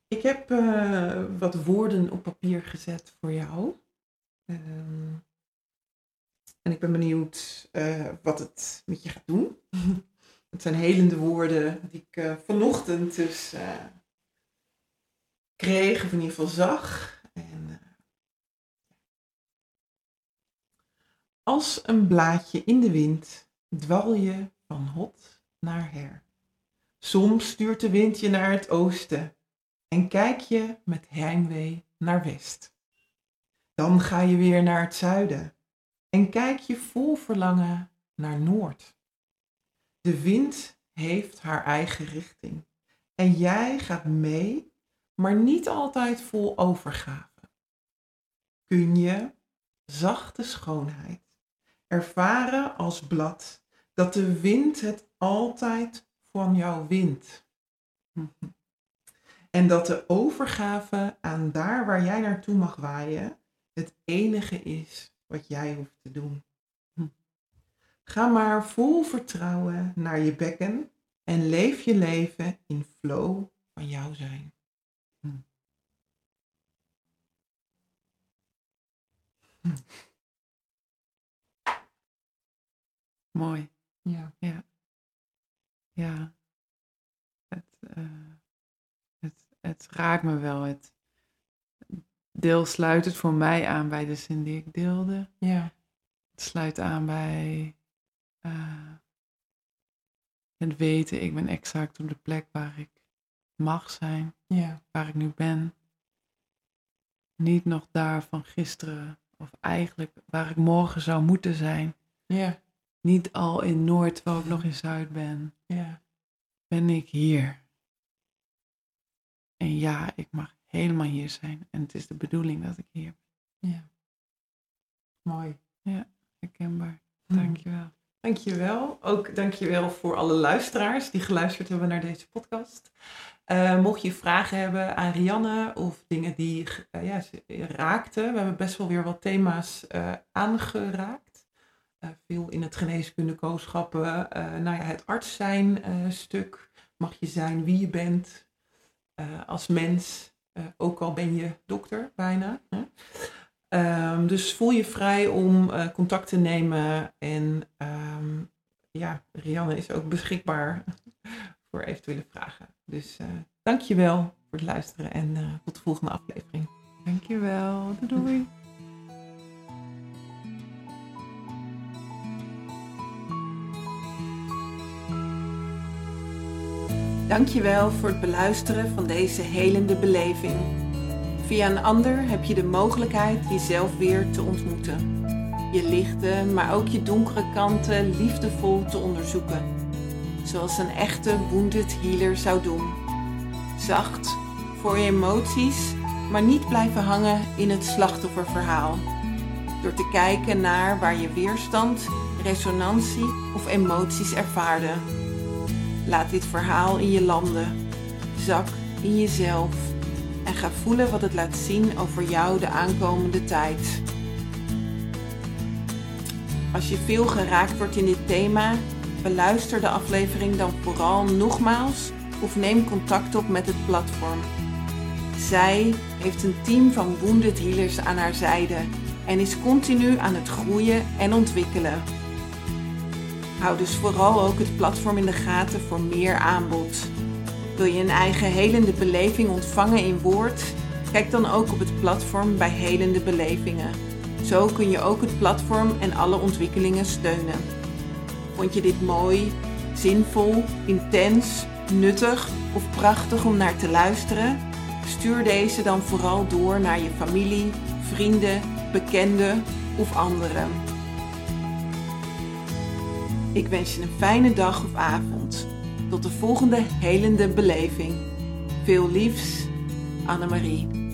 Ik heb eh, wat woorden op papier gezet voor jou. Ehm, en ik ben benieuwd eh, wat het met je gaat doen. het zijn helende woorden die ik eh, vanochtend dus eh, kreeg, of in ieder geval zag. En, eh, als een blaadje in de wind dwal je van hot naar her. Soms stuurt de wind je naar het oosten en kijk je met heimwee naar west. Dan ga je weer naar het zuiden en kijk je vol verlangen naar noord. De wind heeft haar eigen richting en jij gaat mee, maar niet altijd vol overgave. Kun je zachte schoonheid ervaren als blad dat de wind het altijd van jou wint. En dat de overgave aan daar waar jij naartoe mag waaien het enige is wat jij hoeft te doen. Ga maar vol vertrouwen naar je bekken en leef je leven in flow van jouw zijn. Mooi. Ja. Ja. Het, eh, het, het raakt me wel. Het deel sluit het voor mij aan bij de zin die ik deelde. Ja. Het sluit aan bij eh, het weten, ik ben exact op de plek waar ik mag zijn, Ja. waar ik nu ben. Niet nog daar van gisteren of eigenlijk waar ik morgen zou moeten zijn. Ja, Niet al in Noord, terwijl ik nog in Zuid ben. ja, Ben ik hier. En ja, ik mag helemaal hier zijn. En het is de bedoeling dat ik hier ben. ja. Mooi. Herkenbaar. Hm. Dankjewel. Dankjewel. Ook dankjewel voor alle luisteraars die geluisterd hebben naar deze podcast. Eh, mocht je vragen hebben aan Rianne of dingen die eh, ja, raakten. We hebben best wel weer wat thema's eh, aangeraakt. Veel in het geneeskunde kooschappen. eh, nou ja, het arts zijn stuk. Mag je zijn wie je bent als mens. ook al ben je dokter bijna. Hè? Ehm, dus voel je vrij om eh, contact te nemen. En ehm, ja, Rianne is ook beschikbaar voor eventuele vragen. Dus eh dankjewel voor het luisteren en eh, tot de volgende aflevering. Dankjewel. Doei doei. Dankjewel voor het beluisteren van deze helende beleving. Via een ander heb je de mogelijkheid jezelf weer te ontmoeten. Je lichte, maar ook je donkere kanten liefdevol te onderzoeken. Zoals een echte wounded healer zou doen. Zacht, voor je emoties, maar niet blijven hangen in het slachtofferverhaal. Door te kijken naar waar je weerstand, resonantie of emoties ervaarde. Laat dit verhaal in je landen. Zak in jezelf. Ga voelen wat het laat zien over jou de aankomende tijd. Als je veel geraakt wordt in dit thema, beluister de aflevering dan vooral nogmaals of neem contact op met het platform. Zij heeft een team van wounded healers aan haar zijde en is continu aan het groeien en ontwikkelen. Hou dus vooral ook het platform in de gaten voor meer aanbod. Wil je een eigen helende beleving ontvangen in woord? Kijk dan ook op het platform bij Helende Belevingen. Zo kun je ook het platform en alle ontwikkelingen steunen. Vond je dit mooi, zinvol, intens, nuttig of prachtig om naar te luisteren? Stuur deze dan vooral door naar je familie, vrienden, bekenden of anderen. Ik wens je een fijne dag of avond. Tot de volgende helende beleving. Veel liefs, Annemarie.